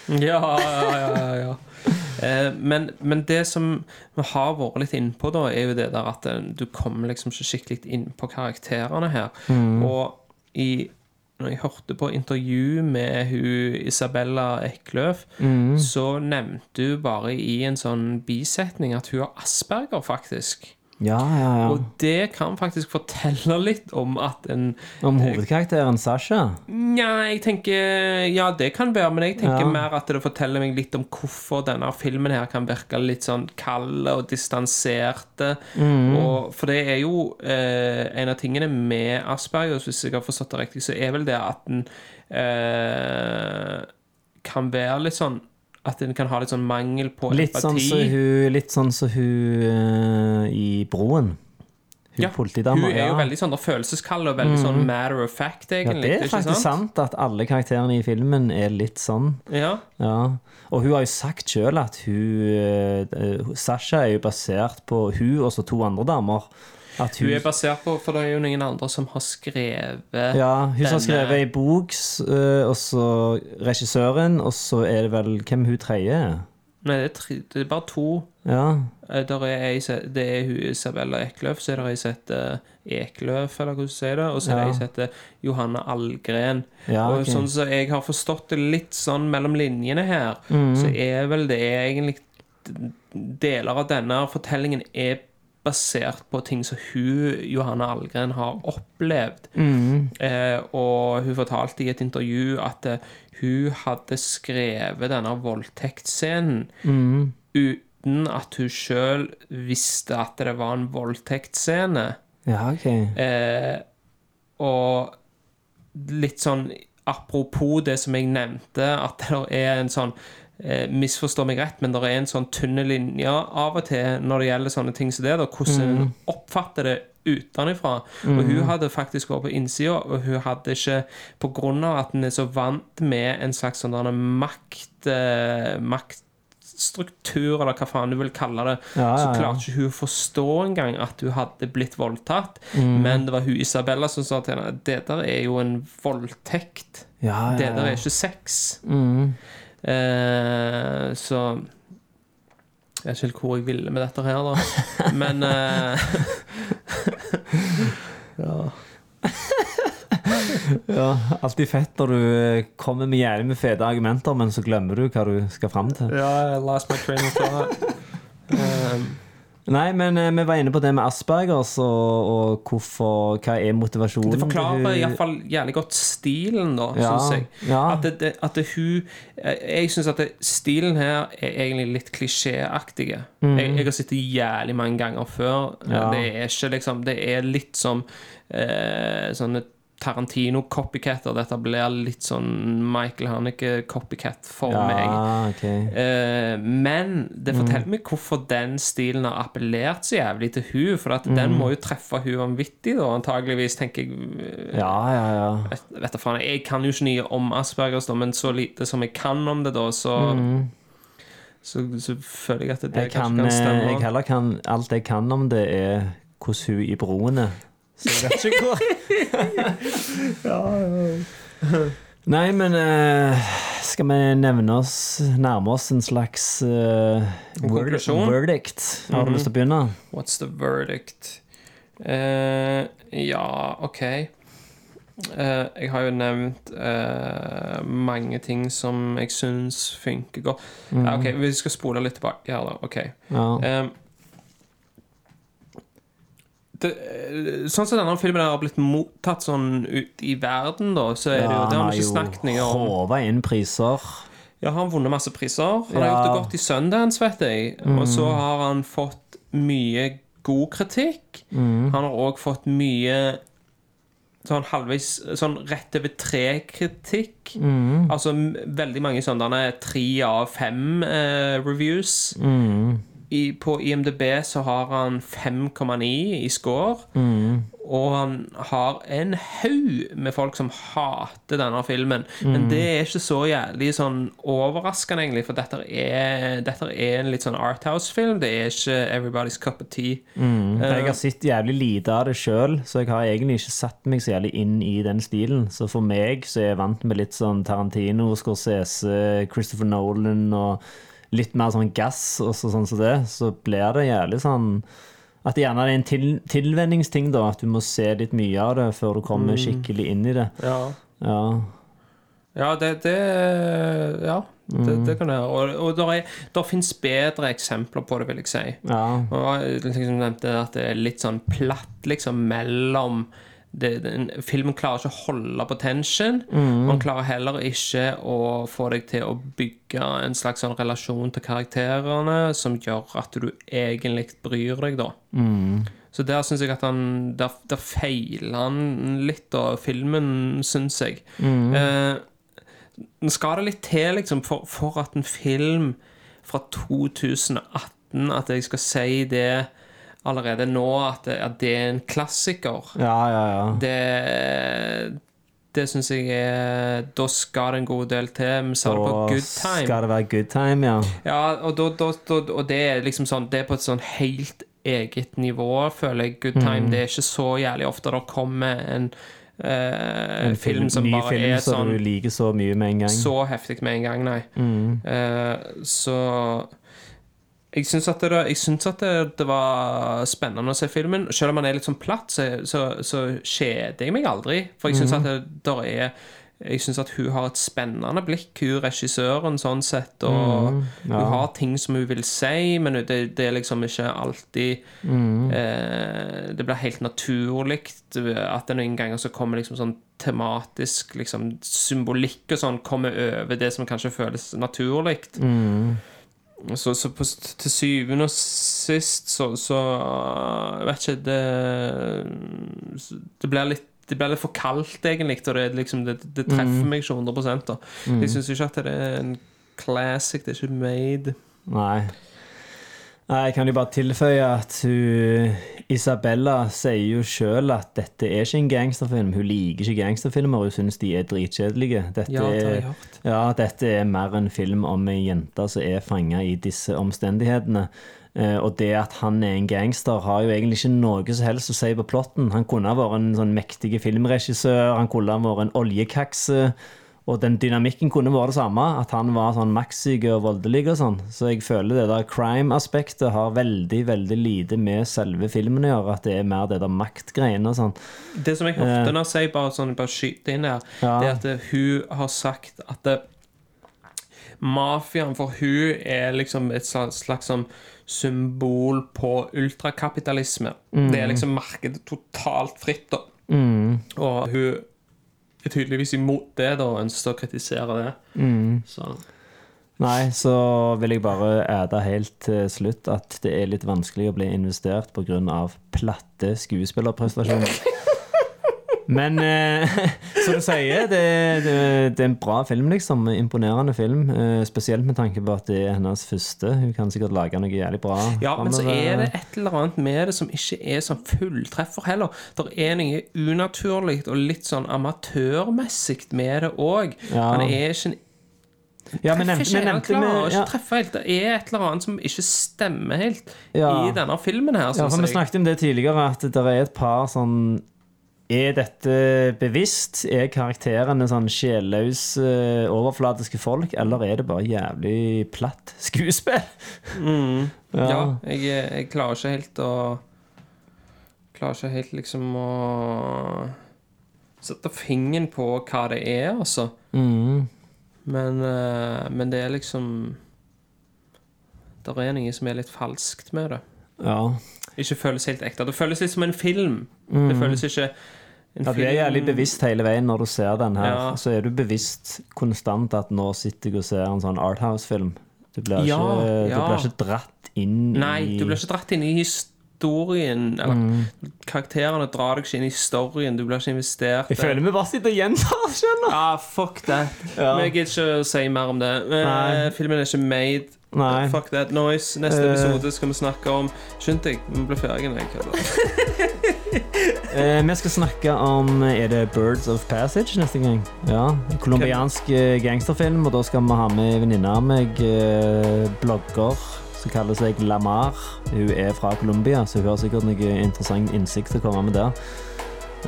S2: Ja, ja, ja, ja. Eh, men, men det som vi har vært litt innpå, da, er jo det der at eh, du kommer liksom ikke skikkelig inn på karakterene her. Og i, når jeg hørte på intervju med hun Isabella Ekløf, så nevnte hun bare i en sånn bisetning at hun har asperger, faktisk.
S1: Ja, ja, ja.
S2: Og det kan faktisk fortelle litt om at en
S1: Om hovedkarakteren Sasha.
S2: Nja, jeg tenker Ja, det kan være, men jeg tenker
S1: Ja.
S2: mer at det forteller meg litt om hvorfor denne filmen her kan virke litt sånn kald og distanserte. Og, for det er jo eh, En av tingene med Asperger, hvis jeg har forstått det riktig, så er vel det at den eh, kan være litt sånn At en kan ha litt sånn mangel på
S1: Litt sånn
S2: empati.
S1: hun, litt sånn som hun uh, i Broen. Hun
S2: Ja. Hun er jo veldig sånn følelseskald og veldig sånn matter of fact,
S1: ja, det er faktisk sant at alle karakterene i filmen er litt sånn.
S2: Ja.
S1: Ja. Og hun har jo sagt sjøl at hun uh, Sasha er jo basert på hun og så to andre damer. At
S2: Hun er basert på For det er jo noen andre som har skrevet
S1: Ja, hun denne... har skrevet ei bok, øh, og så regissøren, og så er det vel Hvem hun tredje er?
S2: Nei, det er, tre, det er bare to.
S1: Ja.
S2: Eh, Der er ei, det er hun Isabella Ekløf, så er det ei som heter Ekløf, eller hvordan du sier det, og så er det
S1: Ja.
S2: ei som heter Johanne Algren.
S1: Ja,
S2: Og
S1: okay.
S2: sånn som jeg har forstått det litt sånn mellom linjene her,
S1: mm.
S2: så er vel det egentlig Deler av denne fortellingen er basert på ting som hun, Johanne Algren, har opplevd.
S1: Mm.
S2: Eh, og hun fortalte i et intervju at eh, hun hadde skrevet denne voldtektsscenen
S1: mm.
S2: uten at hun sjøl visste at det var en voldtektsscene.
S1: Ja, ok.
S2: Eh, og litt sånn apropos det som jeg nevnte, at det er en sånn Misforstå meg rett, men det er en sånn tynne linje av og til når det gjelder sånne ting som det, da, hvordan en oppfatter det utenfra. Og hun hadde faktisk vært på innsida, og hun hadde ikke På grunn av at en er så vant med en slags sånn makt eh, maktstruktur, eller hva faen du vil kalle det,
S1: Ja,
S2: så
S1: ja, så
S2: klarte ikke hun å forstå engang at hun hadde blitt voldtatt. Men det var hun Isabella som sa til henne det der er jo en voldtekt.
S1: Ja,
S2: Det
S1: ja,
S2: der er ikke sex.
S1: Mhm.
S2: Eh, så Jeg vet ikke helt hvor jeg ville med dette her, da. Men eh,
S1: Ja, alltid fett når du eh, kommer med jævlig med fete argumenter, men så glemmer du hva du skal fram til.
S2: Ja, I lost my train of thought. Um,
S1: Nei, men eh, vi var inne på det med Aspergers, og, og hvorfor, hva er motivasjonen?
S2: Det forklarer iallfall jævlig godt stilen, da,
S1: Ja,
S2: syns jeg.
S1: ja.
S2: At, det, det, at det, hun eh, Jeg syns at det, stilen her er egentlig litt klisjéaktig. Jeg, jeg har sett det jævlig mange ganger før.
S1: Mm. Ja.
S2: Det er ikke liksom Det er litt som eh, sånne Tarantino-copycatter. Dette blir litt sånn Michael Haneke-copycat for meg.
S1: Okay.
S2: Eh, men det forteller meg hvorfor den stilen har appellert så jævlig til hun For at den må jo treffe hun vanvittig, da, antageligvis, tenker jeg.
S1: Ja, ja, ja.
S2: Vet, vet du, faen, Jeg kan jo ikke nye om Aspergers, da, men så lite som jeg kan om det, da, så så, så føler jeg at det, det
S1: Jeg,
S2: kanskje kan
S1: kan
S2: stemme.
S1: jeg heller kan Alt jeg kan om det, er hvordan hun i broen Så jeg vet ikke hvor Nei, men uh, skal vi nevne oss nærme oss en slags uh,
S2: konklusjon?
S1: verdict? Har du lyst til å begynne?
S2: What's the verdict? Uh, ja, OK. Uh, jeg har jo nevnt uh, mange ting som jeg syns funker godt. Ja, OK, vi skal spole litt tilbake her, da. OK.
S1: Ja.
S2: Um, det, eh, sånn som denne filmen har blitt mottatt sånn ut i verden, da, så er det jo Det har vi ikke snakket noe om.
S1: håva inn priser.
S2: Ja, han har vunnet masse priser. Han har gjort det godt i Sundance, vet jeg. Og så har han fått mye god kritikk. Han har òg fått mye sånn halvveis Sånn rett over tre-kritikk. Altså veldig mange sånne tre av fem eh, reviews. I, på IMDb så har han 5,9 i score. Og han har en haug med folk som hater denne filmen. Men det er ikke så jævlig sånn overraskende, egentlig, for dette er, dette er en litt sånn Arthouse-film. Det er ikke Everybody's Cup of Tea.
S1: Jeg har sett jævlig lite av det sjøl, så jeg har egentlig ikke satt meg så jævlig inn i den stilen. Så for meg så er jeg vant med litt sånn Tarantino, Scorsese, Christopher Nolan og litt mer sånn gass og så, sånn som det, så blir det jævlig sånn at det gjerne er en til, tilvenningsting, da. At du må se litt mye av det før du kommer skikkelig inn i det.
S2: Ja.
S1: Ja.
S2: Ja, det, det Ja, det, det kan det være. Og, og der fins bedre eksempler på det, vil jeg si.
S1: ja.
S2: Og liksom nevnte at det er litt sånn platt liksom mellom det, den, Filmen klarer ikke å holde på tension. Man klarer heller ikke å få deg til å bygge en slags sånn relasjon til karakterene som gjør at du egentlig bryr deg, da. Så der syns jeg at han Der, der feiler han litt, da, filmen, syns jeg. Eh, Nå skal det litt til, liksom, for, for at en film fra 2018 At jeg skal si det allerede nå, at det, at det er en klassiker.
S1: Ja, ja, ja.
S2: Det det syns jeg er Da skal det en god del til. Vi sa det på good time.
S1: skal det være good time, ja.
S2: Ja, og, da, da, da, og det er liksom sånn Det er på et sånn helt eget nivå, føler jeg. Good time.
S1: Mm.
S2: Det er ikke så jævlig ofte det kommer en, Uh,
S1: En
S2: film som
S1: ny
S2: bare
S1: film
S2: er
S1: som
S2: sånn
S1: du liker så mye med en gang.
S2: så heftig med en gang, nei.
S1: Mm.
S2: Uh, så jeg syns at, det, jeg syns at det, det var spennende å se filmen. Selv om den er litt sånn platt, så, så, så kjeder jeg meg aldri. For jeg syns
S1: Mhm.
S2: at det er jeg synes at hun har et spennende blikk, hun regissøren, sånn sett. Og
S1: mm, ja.
S2: hun har ting som hun vil si, men det, det er liksom ikke alltid
S1: mm.
S2: eh, Det blir helt naturlig at det noen ganger så kommer liksom sånn tematisk liksom, symbolikk og sånn kommer over det som kanskje føles naturlig.
S1: Mm.
S2: Så, så på, til syvende og sist så, så Jeg vet ikke Det Det blir litt det blir litt for kaldt, egentlig, og det, liksom, det, det treffer
S1: Mm.
S2: meg ikke 100 da.
S1: Mm.
S2: Jeg syns ikke at det er en classic. Det er ikke made.
S1: Nei. Nei, Jeg kan jo bare tilføye at hun, Isabella sier jo sjøl at dette er ikke en gangsterfilm. Hun liker ikke gangsterfilmer, hun syns de er dritkjedelige. Dette,
S2: Ja, det har jeg
S1: er,
S2: hørt.
S1: ja, dette er mer en film om ei jente som er fanga i disse omstendighetene. Eh, og det at han er en gangster, har jo egentlig ikke noe som helst å si på plotten. Han kunne ha vært en sånn mektig filmregissør, han kunne ha vært en oljekakse. Og den dynamikken kunne vært det samme, at han var sånn makssyk og voldelig og sånn. Så jeg føler det der crime-aspektet har veldig, veldig lite med selve filmen å gjøre. At det er mer det der maktgreiene og sånn.
S2: Det som jeg ofte når jeg sier bare sånn, bare skyter inn her,
S1: Ja.
S2: det er at eh, hun har sagt at det, mafiaen for hun er liksom et slags, slags sånn symbol på ultrakapitalisme.
S1: Mm.
S2: Det er liksom markedet totalt fritt, da.
S1: Mm.
S2: Og hun er tydeligvis imot det, da, og ønsker å kritisere det.
S1: Mm.
S2: Så
S1: Nei, så vil jeg bare adde helt til slutt at det er litt vanskelig å bli investert pga. platte skuespillerprestasjoner. Men eh, som du sier, det, det, det er en bra film, liksom. Imponerende film. Eh, spesielt med tanke på at det er hennes første. Hun kan sikkert lage noe jævlig bra.
S2: Ja, men så er det et eller annet med det som ikke er sånn fulltreffer heller. Det er noe unaturlig og litt sånn amatørmessig med det òg.
S1: Ja.
S2: Han er ikke en
S1: Ja, men nevnte,
S2: ikke,
S1: klar
S2: ikke
S1: ja,
S2: helt. Det er et eller annet som ikke stemmer helt
S1: Ja.
S2: i denne filmen her,
S1: ja, for Vi snakket om det tidligere, at det er et par sånn Er dette bevisst? Er karakterene sånn sjelløse, overflatiske folk, eller er det bare jævlig platt skuespill?
S2: Mm. Ja,
S1: Ja.
S2: jeg, jeg klarer ikke helt å Klarer ikke helt liksom å sette fingeren på hva det er, altså.
S1: Mm.
S2: Men, eh, men det er liksom Det er noe som er litt falskt med det.
S1: Ja.
S2: Ikke føles helt ekte. Det føles litt som en film.
S1: Mm.
S2: Det føles ikke
S1: Ja, du er jævlig bevisst hele veien når du ser den her.
S2: Ja.
S1: Så er du bevisst konstant at nå sitter jeg og ser en sånn Arthouse-film. Du blir,
S2: Ja,
S1: ikke, du
S2: ja.
S1: blir ikke dratt inn
S2: Nei,
S1: i
S2: du blir ikke dratt inn i historien. Eller
S1: Mm.
S2: karakterene drar deg ikke inn i historien. Du blir ikke investert.
S1: Jeg føler vi bare sitter og gjentar, skjønner
S2: Ja, fuck that.
S1: Ja.
S2: Men gidder ikke å si mer om det. Eh,
S1: Nei.
S2: Filmen er ikke made.
S1: Nei.
S2: Fuck that noise. Neste
S1: Eh.
S2: episode skal vi snakke om Skynd deg, vi blir ferdige.
S1: Eh, vi skal snakke om Er det Birds of Passage neste gang? Ja. Colombiansk eh, gangsterfilm, og da skal vi ha med venninna av meg, eh, blogger som kaller seg Lamar. Hun er fra Colombia, så hun har sikkert noe interessant innsikt å komme med der.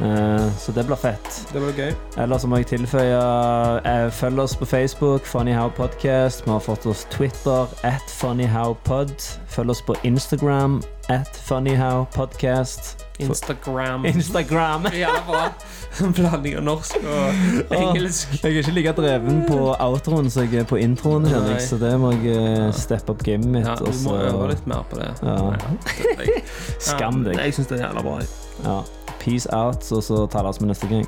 S1: Eh, så det blir fett.
S2: Det blir gøy.
S1: Eller så må jeg tilføye eh, Følg oss på Facebook, Funnyhowpodcast Podcast. Vi har fått oss Twitter, at funnyhowpod. Følg oss på Instagram, at funnyhowpodcast.
S2: Instagram.
S1: Instagram.
S2: Ja, bra. Blanding av norsk og engelsk.
S1: Jeg er ikke like dreven på outroen som jeg er på introen, kjenner jeg, så det må jeg eh, steppe opp gamet mitt.
S2: Ja, du må
S1: også.
S2: øve litt mer på det.
S1: Ja.
S2: Ja,
S1: Skam deg.
S2: Jeg syns det er jævla bra.
S1: Ja. Peace out, og så tales vi neste gang.